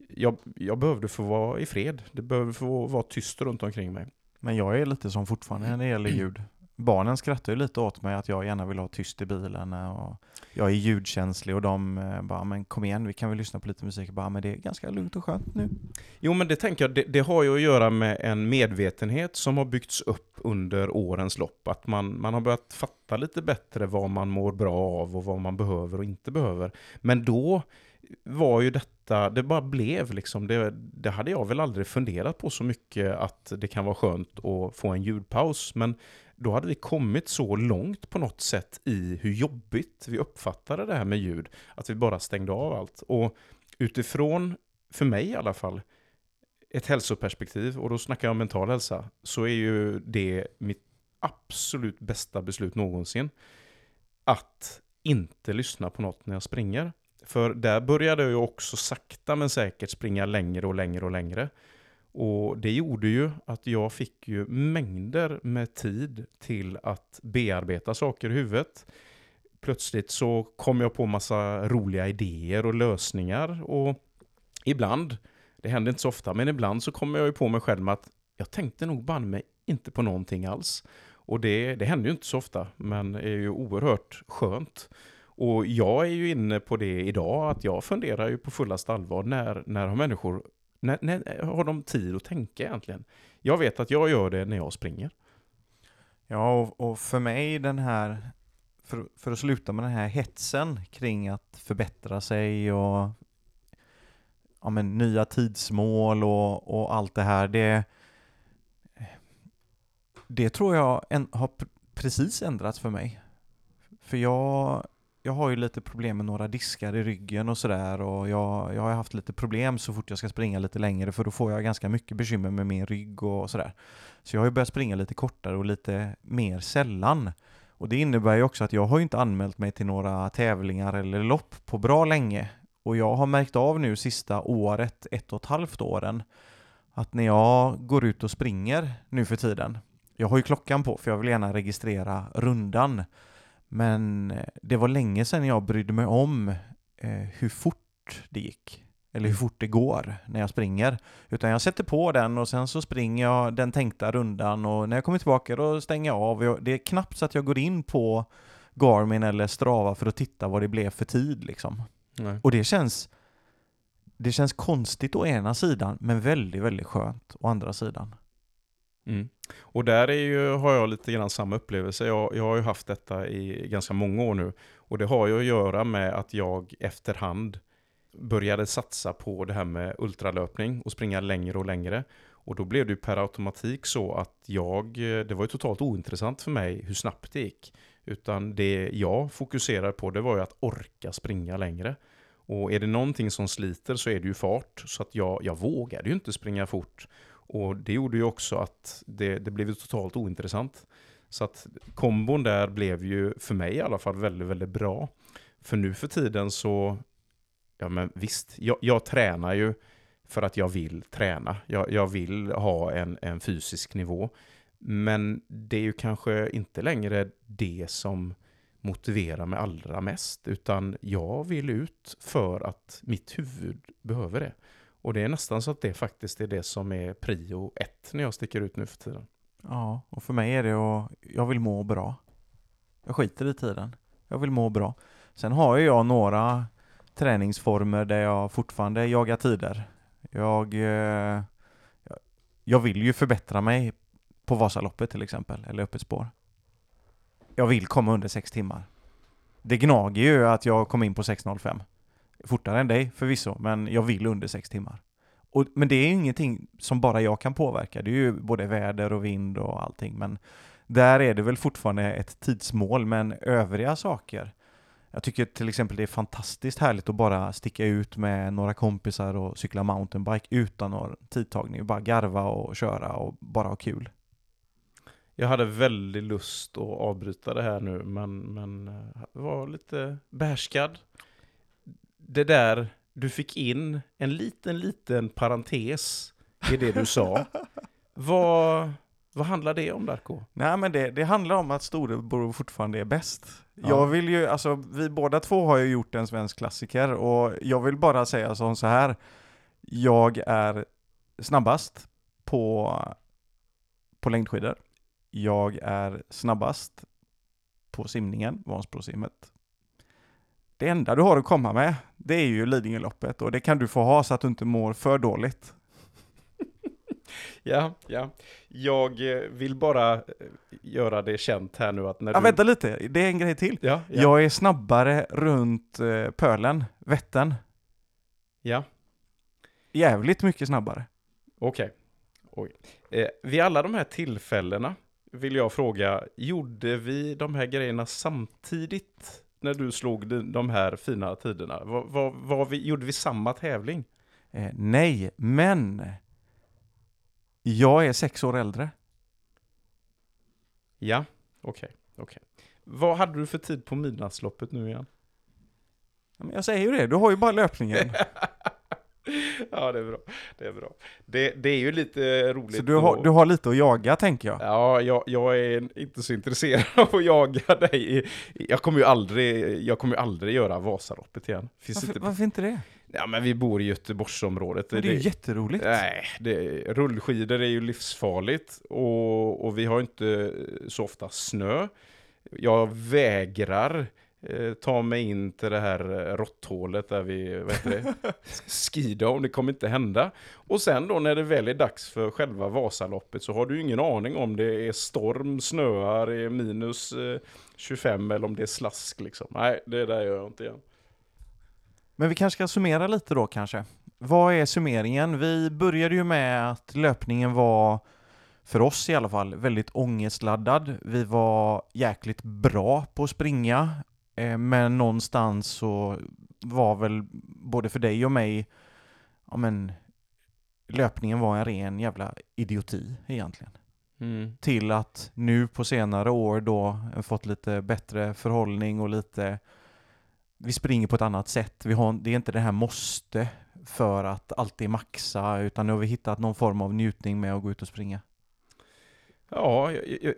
jag, jag behövde få vara i fred. Det behövde få vara tyst runt omkring mig. Men jag är lite som fortfarande när det gäller ljud barnen skrattar ju lite åt mig att jag gärna vill ha tyst i bilen eh, och jag är ljudkänslig och de eh, bara, men kom igen, vi kan väl lyssna på lite musik. Bara, men det är ganska lugnt och skönt nu. Jo, men det tänker jag, det, det, har ju att göra med en medvetenhet som har byggts upp under årens lopp. Att man, man har börjat fatta lite bättre vad man mår bra av och vad man behöver och inte behöver. Men då var ju detta, det bara blev liksom, det, det hade jag väl aldrig funderat på så mycket att det kan vara skönt att få en ljudpaus. Men då hade vi kommit så långt på något sätt i hur jobbigt vi uppfattade det här med ljud, att vi bara stängde av allt. Och utifrån, för mig i alla fall, ett hälsoperspektiv, och då snackar jag om mental hälsa, så är ju det mitt absolut bästa beslut någonsin. Att inte lyssna på något när jag springer. För där började jag ju också sakta men säkert springa längre och längre och längre. Och det gjorde ju att jag fick ju mängder med tid till att bearbeta saker i huvudet. Plötsligt så kom jag på massa roliga idéer och lösningar och ibland, det händer inte så ofta, men ibland så kommer jag ju på mig själv med att jag tänkte nog banne mig inte på någonting alls. Och det, det händer ju inte så ofta, men är ju oerhört skönt. Och jag är ju inne på det idag, att jag funderar ju på fullaste allvar, när, när har människor när, när har de tid att tänka egentligen? Jag vet att jag gör det när jag springer. Ja, och, och för mig den här, för, för att sluta med den här hetsen kring att förbättra sig och ja, men, nya tidsmål och, och allt det här, det, det tror jag en, har precis ändrats för mig. För jag jag har ju lite problem med några diskar i ryggen och sådär och jag, jag har haft lite problem så fort jag ska springa lite längre för då får jag ganska mycket bekymmer med min rygg och sådär. Så jag har ju börjat springa lite kortare och lite mer sällan. Och det innebär ju också att jag har ju inte anmält mig till några tävlingar eller lopp på bra länge. Och jag har märkt av nu sista året, ett och ett halvt åren, att när jag går ut och springer nu för tiden, jag har ju klockan på för jag vill gärna registrera rundan. Men eh, det var länge sedan jag brydde mig om eh, hur fort det gick. eller hur fort det går när jag springer. Utan jag sätter på den och sen så springer jag den tänkta rundan och när jag kommer tillbaka då stänger jag av. Det är knappt så att jag går in på Garmin eller Strava för att titta vad det blev för tid liksom. Nej. Och det känns det känns konstigt å ena sidan, men väldigt, väldigt skönt å andra sidan. Mm. Och där är ju, har jag lite grann samma upplevelse. Jag, jag har ju haft detta i ganska många år nu. Och det har ju att göra med att jag efterhand började satsa på det här med ultralöpning och springa längre och längre. Och då blev det ju per automatik så att jag, det var ju totalt ointressant för mig hur snabbt det gick. Utan det jag fokuserade på det var ju att orka springa längre. Och är det någonting som sliter så är det ju fart. Så att jag, jag vågade ju inte springa fort. Och det gjorde ju också att det, det blev totalt ointressant. Så att kombon där blev ju för mig i alla fall väldigt, väldigt bra. För nu för tiden så, ja men visst, jag, jag tränar ju för att jag vill träna. Jag, jag vill ha en, en fysisk nivå. Men det är ju kanske inte längre det som motiverar mig allra mest, utan jag vill ut för att mitt huvud behöver det. Och det är nästan så att det faktiskt är det som är prio ett när jag sticker ut nu för tiden. Ja, och för mig är det att jag vill må bra. Jag skiter i tiden. Jag vill må bra. Sen har ju jag några träningsformer där jag fortfarande jagar tider. Jag, eh, jag vill ju förbättra mig på Vasaloppet till exempel, eller öppet spår. Jag vill komma under sex timmar. Det gnager ju att jag kom in på 6.05. Fortare än dig förvisso, men jag vill under sex timmar. Och, men det är ju ingenting som bara jag kan påverka. Det är ju både väder och vind och allting. Men där är det väl fortfarande ett tidsmål, men övriga saker. Jag tycker till exempel det är fantastiskt härligt att bara sticka ut med några kompisar och cykla mountainbike utan någon tidtagning. Bara garva och köra och bara ha kul. Jag hade väldigt lust att avbryta det här nu, men, men eh, var lite behärskad. Det där, du fick in en liten, liten parentes i det du sa. vad, vad handlar det om, Darko? Nej men det, det handlar om att storebror fortfarande är bäst. Ja. Jag vill ju, alltså vi båda två har ju gjort en svensk klassiker och jag vill bara säga som så här. Jag är snabbast på, på längdskidor. Jag är snabbast på simningen, Vansbrosimmet. Det enda du har att komma med, det är ju Lidingöloppet och det kan du få ha så att du inte mår för dåligt. Ja, ja. Jag eh, vill bara eh, göra det känt här nu att när Ja, du... vänta lite, det är en grej till. Ja, ja. Jag är snabbare runt eh, pölen, Vättern. ja. Jävligt mycket snabbare. Okej. Oj. Eh, vid alla de här tillfällena vill jag fråga, gjorde vi de här grejerna samtidigt när du slog de, här fina tiderna? Var, var, var vi, gjorde vi samma tävling? Eh, nej, men jag är sex år äldre. Ja, okej. okej. Vad hade du för tid på midnattsloppet nu igen? Jag säger ju det, du har ju bara löpningen. ja, det är bra. Det är bra. Det, det är ju lite roligt. Så du har, du har lite att jaga, tänker jag. Ja, jag, jag är inte så intresserad av att jaga dig. Jag kommer ju aldrig, jag kommer ju aldrig göra Vasaloppet igen. Finns Varför, inte varför inte det? Ja, men vi bor i Göteborgsområdet. Men det är ju jätteroligt. Nej, det, rullskidor är ju livsfarligt och, och vi har inte så ofta snö. Jag vägrar ta mig in till det här eh, råtthålet där vi, vad heter det, skidom, det kommer inte hända. Och sen då när det väl är dags för själva Vasaloppet så har du ju ingen aning om det är storm, snöar, är minus eh, 25 eller om det är slask liksom. Nej, det där gör jag inte igen. Men vi kanske ska summera lite då kanske. Vad är summeringen? Vi började ju med att löpningen var, för oss i alla fall, väldigt ångestladdad. Vi var jäkligt bra på att springa, eh, men någonstans så var väl både för dig och mig, ja men, löpningen var en ren jävla idioti egentligen. Mm. till att nu på senare år då eh, fått lite bättre förhållning och lite vi springer på ett annat sätt. Vi har, det är inte det här måste för att alltid maxa utan nu har vi hittat någon form av njutning med att gå ut och springa. Ja, i,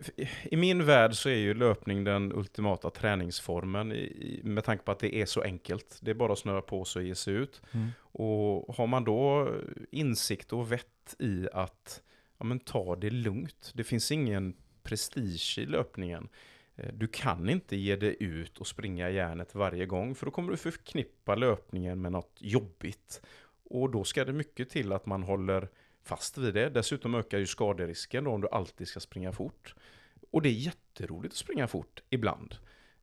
i, min värld så är ju löpning den ultimata träningsformen i, i, med tanke på att det är så enkelt. Det är bara att snöra på sig och ge sig ut. Mm. Och har man då insikt och vett i att ja, men ta det lugnt. Det finns ingen prestige i löpningen. Eh, Du kan inte ge dig ut och springa järnet varje gång för då kommer du förknippa löpningen med något jobbigt. Och då ska det mycket till att man håller fast vid det. Dessutom ökar ju skaderisken då om du alltid ska springa fort. Och det är jätteroligt att springa fort ibland.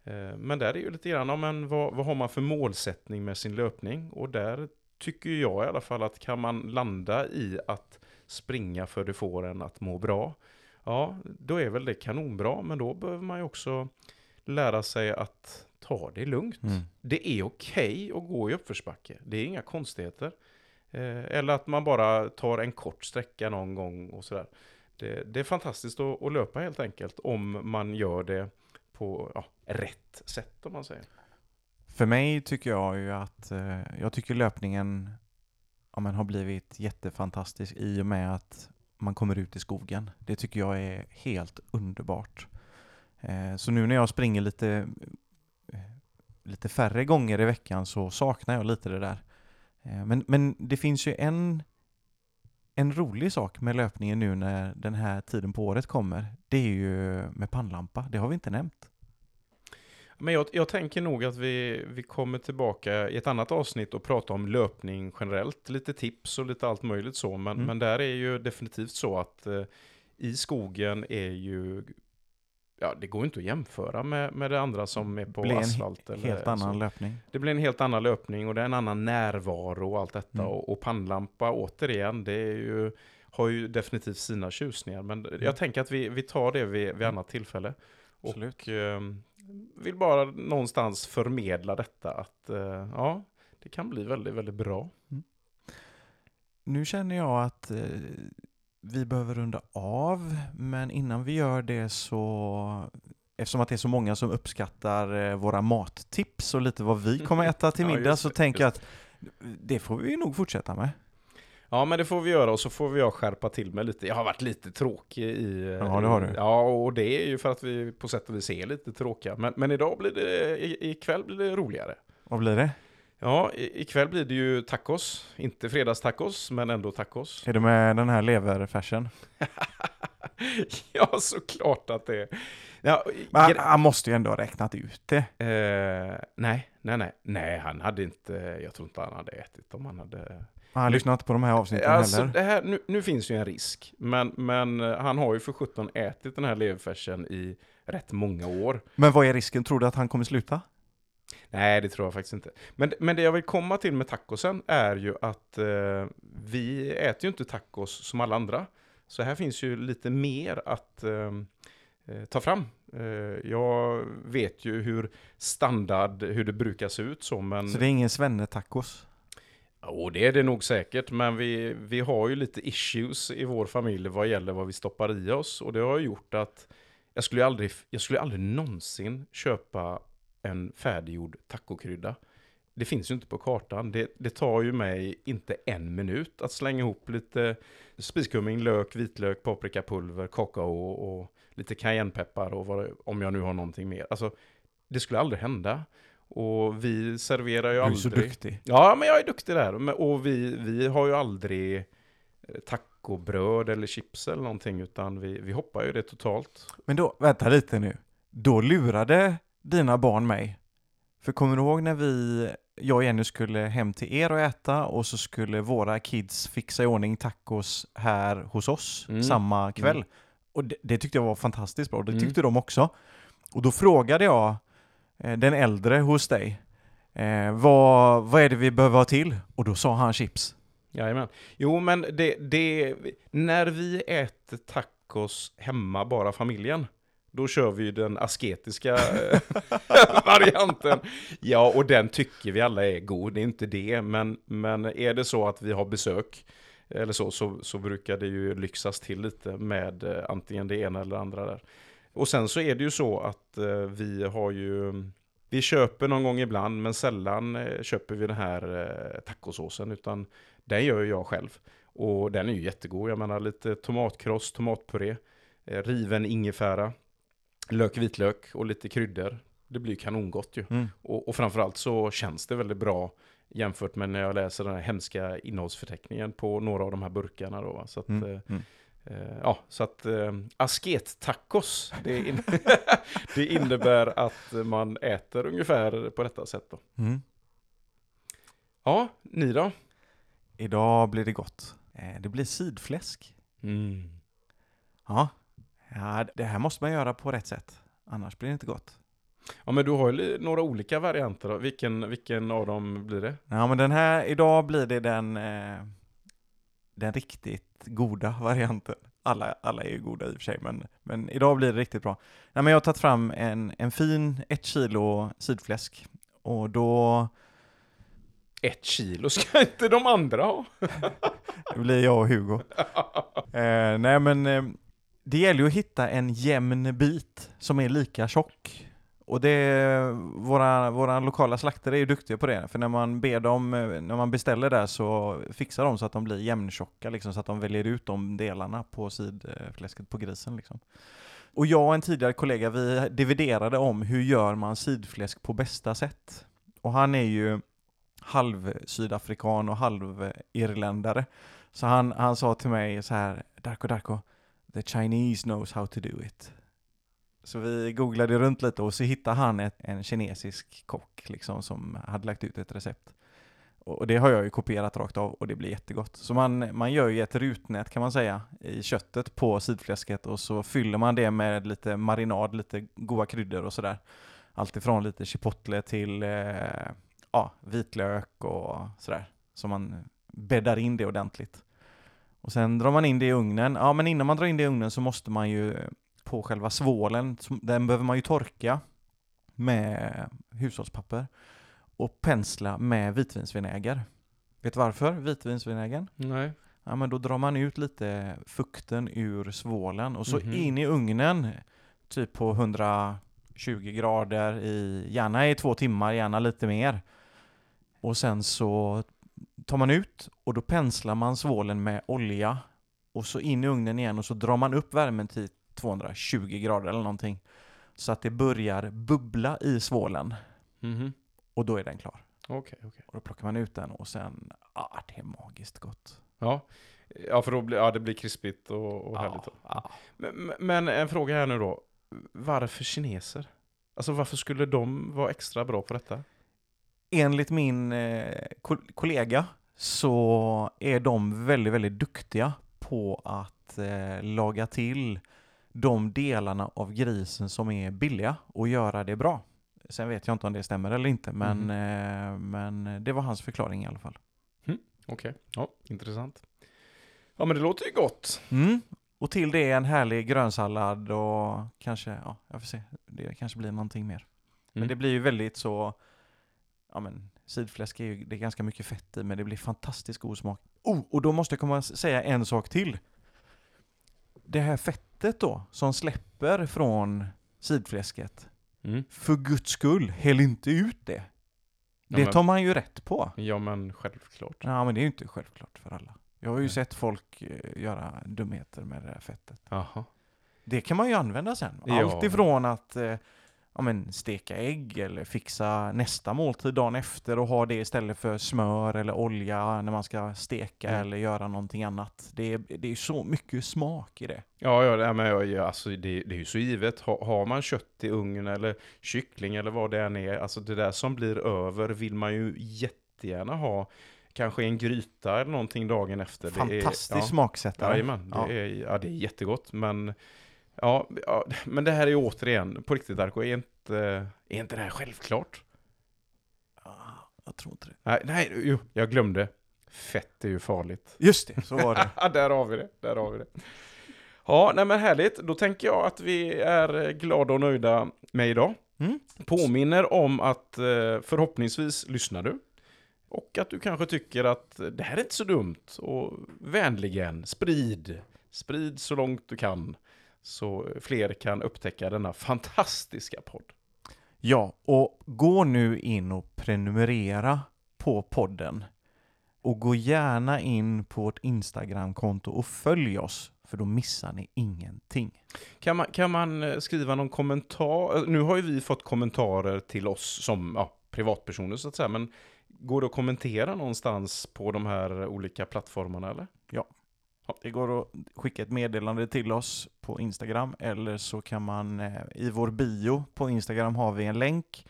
Eh, Men där är ju lite grann, ja, men vad, vad har man för målsättning med sin löpning? Och där tycker jag i alla fall att kan man landa i att springa för det får en att må bra, ja, då är väl det kanonbra, men då behöver man ju också lära sig att ta det lugnt. Mm. Det är okej att gå i uppförsbacke, det är inga konstigheter. Eh, eller att man bara tar en kort sträcka någon gång och sådär. Det, det är fantastiskt att, att löpa helt enkelt, om man gör det på ja, rätt sätt om man säger. För mig tycker jag ju att eh, jag tycker löpningen ja, men har blivit jättefantastisk i och med att man kommer ut i skogen. Det tycker jag är helt underbart. Eh, så nu när jag springer lite, lite färre gånger i veckan så saknar jag lite det där. Eh, men, men det finns ju en, en rolig sak med löpningen nu när den här tiden på året kommer. Det är ju med pannlampa. Det har vi inte nämnt. Men jag, jag tänker nog att vi, vi kommer tillbaka i ett annat avsnitt och prata om löpning generellt. Lite tips och lite allt möjligt så. Men, Mm. men där är ju definitivt så att eh, i skogen är ju... Ja, det går inte att jämföra med, med det andra som är på blir en asfalt. eller Helt annan så. löpning. Det blir en helt annan löpning och det är en annan närvaro och allt detta. Mm. Och, och pannlampa återigen, det är ju, har ju definitivt sina tjusningar. Men jag tänker att vi, vi tar det vid, vid annat tillfälle. Absolut. Och eh, vill bara någonstans förmedla detta att eh, ja, det kan bli väldigt, väldigt bra. Nu känner jag att eh, vi behöver runda av, men innan vi gör det så Eftersom att det är så många som uppskattar eh, våra mattips och lite vad vi kommer äta till Ja, middag just så det, tänker jag att det får vi nog fortsätta med. Ja, men det får vi göra och så får vi jag skärpa till mig lite. Jag har varit lite tråkig i... eh, Ja, det har du. Ja, och det är ju för att vi på sätt och vis är lite tråkiga. Men, men idag blir det, ikväll blir det roligare. Vad blir det? Ja, ikväll blir det ju tacos. Inte fredagstacos, men ändå tacos. Är det med den här leverfärsen? ja, såklart att det är. Ja, Men han, han måste ju ändå ha räknat ut det. eh, nej, nej, nej. Nej, han hade inte... Jag tror inte han hade ätit om han hade... Han lyssnar inte på de här avsnitten Alltså, heller. här, nu, nu finns ju en risk. Men, men eh, han har ju för 17 ätit den här leverfärsen i rätt många år. Men vad är risken? Tror du att han kommer sluta? Nej, det tror jag faktiskt inte. Men, men det jag vill komma till med tacosen är ju att eh, vi äter ju inte tacos som alla andra. Så här finns ju lite mer att eh, eh, ta fram. Eh, jag vet ju hur standard, hur det brukar se ut så, men... Så det är ingen svenne-tacos? Jo, det är det nog säkert, men vi, vi har ju lite issues i vår familj vad gäller vad vi stoppar i oss. Och det har gjort att jag skulle aldrig, jag skulle aldrig någonsin köpa en färdiggjord tacokrydda. Det finns ju inte på kartan. Det, det tar ju mig inte en minut att slänga ihop lite spiskummin, lök, vitlök, paprikapulver, kakao och lite cayennepeppar och vad, om jag nu har någonting mer. Alltså, det skulle aldrig hända. Och vi serverar ju Du är aldrig... så duktig. Ja, men jag är duktig där. Och vi, vi har ju aldrig eh, tacobröd eller chips eller någonting, utan vi, vi hoppar ju det totalt. Men då, vänta lite nu. Då lurade dina barn mig. För kommer du ihåg när vi, jag och Jenny skulle hem till er och äta och så skulle våra kids fixa i ordning tacos här hos oss Mm. samma kväll. Mm. Och det, det tyckte jag var fantastiskt bra. Det Mm. tyckte de också. Och då frågade jag eh, den äldre hos dig, eh, vad, vad är det vi behöver ha till? Och då sa han chips. Jajamän. Jo, men det, det, när vi äter tacos hemma, bara familjen, då kör vi ju den asketiska eh, varianten. Ja, och den tycker vi alla är god, det är inte det. Men, men är det så att vi har besök, eller så, så, så brukar det ju lyxas till lite med eh, antingen det ena eller det andra där. Och sen så är det ju så att eh, vi har ju, vi köper någon gång ibland, men sällan eh, köper vi den här eh, tacosåsen, utan den gör ju jag själv. Och den är ju jättegod. Jag menar lite tomatkross, tomatpuré, eh, riven ingefära, lök, vitlök och lite kryddor. Det blir kanongott ju. Mm. Och, och framförallt så känns det väldigt bra jämfört med när jag läser den här hemska innehållsförteckningen på några av de här burkarna då. va. Så att, Mm. eh, Mm. Eh, ja, så att eh, asket-tacos, det, in det innebär att man äter ungefär på detta sätt då. Mm. Ja, ni då? Idag blir det gott. Eh, Det blir sidfläsk. Mm. Ja. Ja, det här måste man göra på rätt sätt. Annars blir det inte gott. Ja, men du har ju några olika varianter då. Vilken, vilken av dem blir det? Ja, men den här, idag blir det den, eh, den riktigt goda varianten. Alla, alla är ju goda i och för sig, men, men idag blir det riktigt bra. Nej, men jag har tagit fram en, en fin ett kilo sidfläsk. Och då Ett kilo ska inte de andra ha. det blir jag och Hugo. Eh, nej men eh, det gäller ju att hitta en jämn bit som är lika tjock. Och det, våra, våra lokala slaktare är ju duktiga på det, för när man ber dem, när man beställer där så fixar de så att de blir jämntjocka, liksom, så att de väljer ut de delarna på sidfläsket på grisen. Liksom. Och jag och en tidigare kollega, vi dividerade om hur gör man sidfläsk på bästa sätt. Och han är ju halv sydafrikan och halv irländare. Så han, han sa till mig så här, Darko Darko, the Chinese knows how to do it. Så vi googlade runt lite och så hittade han ett, en kinesisk kock liksom som hade lagt ut ett recept. Och det har jag ju kopierat rakt av och det blir jättegott. Så man, man gör ju ett rutnät kan man säga i köttet på sidfläsket och så fyller man det med lite marinad, lite goda kryddor och sådär. Allt ifrån lite chipotle till eh, ja, vitlök och sådär. Så man bäddar in det ordentligt. Och sen drar man in det i ugnen. Ja, men innan man drar in det i ugnen så måste man ju på själva svålen, den behöver man ju torka med hushållspapper och pensla med vitvinsvinäger. Vet du varför vitvinsvinägern? Nej. Ja, men då drar man ut lite fukten ur svålen och så Mhm. in i ugnen, typ på 120 grader i, gärna i två timmar, gärna lite mer. Och sen så tar man ut och då penslar man svålen med olja och så in i ugnen igen och så drar man upp värmen till 220 grader eller någonting. Så att det börjar bubbla i svålen Mhm. och då är den klar. Okej, okej. Och då plockar man ut den och sen, ah, det är magiskt gott. Ja. Ja, för då blir, ja, det blir krispigt och, och härligt. då. ja. Men, men en fråga här nu då. Varför kineser? Alltså varför skulle de vara extra bra på detta? Enligt min eh, kol- kollega så är de väldigt, väldigt duktiga på att eh, laga till de delarna av grisen som är billiga och göra det bra. Sen vet jag inte om det stämmer eller inte, men, eh, men det var hans förklaring i alla fall. Okej, ja, intressant. Ja, men det låter ju gott. Mm. Och till det en härlig grönsallad och kanske, ja, jag får se, det kanske blir någonting mer. Men Mm. det blir ju väldigt så, ja men sidfläsk är ju, det är ganska mycket fett i, men det blir fantastiskt god smak. Oh, och då måste jag komma och säga en sak till. Det här fettet då, som släpper från sidfläsket, Mm. för guds skull, häll inte ut det. Ja, Det men- tar man ju rätt på. Ja, men självklart. Ja, men det är ju inte självklart för alla. Jag har ju Nej. sett folk eh, göra dumheter med det här fettet. Jaha. Det kan man ju använda sen. Ja. Allt ifrån att eh, ja, men steka ägg eller fixa nästa måltid dagen efter och ha det istället för smör eller olja när man ska steka Mm. eller göra någonting annat. Det är, det är så mycket smak i det. Ja, ja, det, men, ja, alltså, det, det är ju så givet. Ha, har man kött i ugnen eller kyckling eller vad det än är, alltså det där som blir över vill man ju jättegärna ha. Kanske en gryta eller någonting dagen efter. Det är- Fantastisk ja. smaksättare. Jajamän, det, Ja. är, ja, det är jättegott. Men, ja, ja, men det här är ju återigen, på riktigt Darko, är inte, är inte det här självklart? Ah, Jag tror inte det. Nej, nej, jo, jag glömde. Fett är ju farligt. Just det, så var det. Ja, där har vi det. Där har vi det. Ja, nej men härligt. Då tänker jag att vi är glada och nöjda med idag. Mm. Påminner om att eh, förhoppningsvis lyssnar du. Och att du kanske tycker att det här är inte så dumt. Och vänligen, sprid. Sprid så långt du kan. Så fler kan upptäcka denna fantastiska podd. Ja, och gå nu in och prenumerera på podden. Och gå gärna in på vårt Instagramkonto och följ oss. för då missar ni ingenting. Kan man, kan man eh, skriva någon kommentar? Eh, Nu har ju vi fått kommentarer till oss som ja, privatpersoner så att säga, men går det att kommentera någonstans på de här olika plattformarna eller? Det går att skicka ett meddelande till oss på Instagram eller så kan man eh, i vår bio på Instagram har vi en länk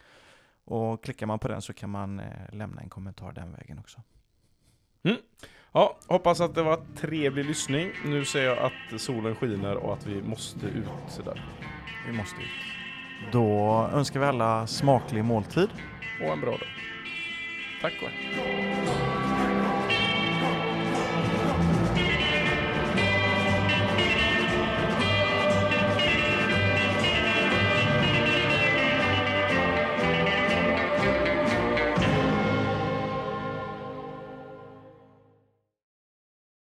och klickar man på den så kan man eh, lämna en kommentar den vägen också. Ja, hoppas att det var trevlig lyssning. Nu ser jag att solen skiner och att vi måste ut där. Vi måste ut. Då önskar vi alla smaklig måltid. Och en bra dag. Tack och hej.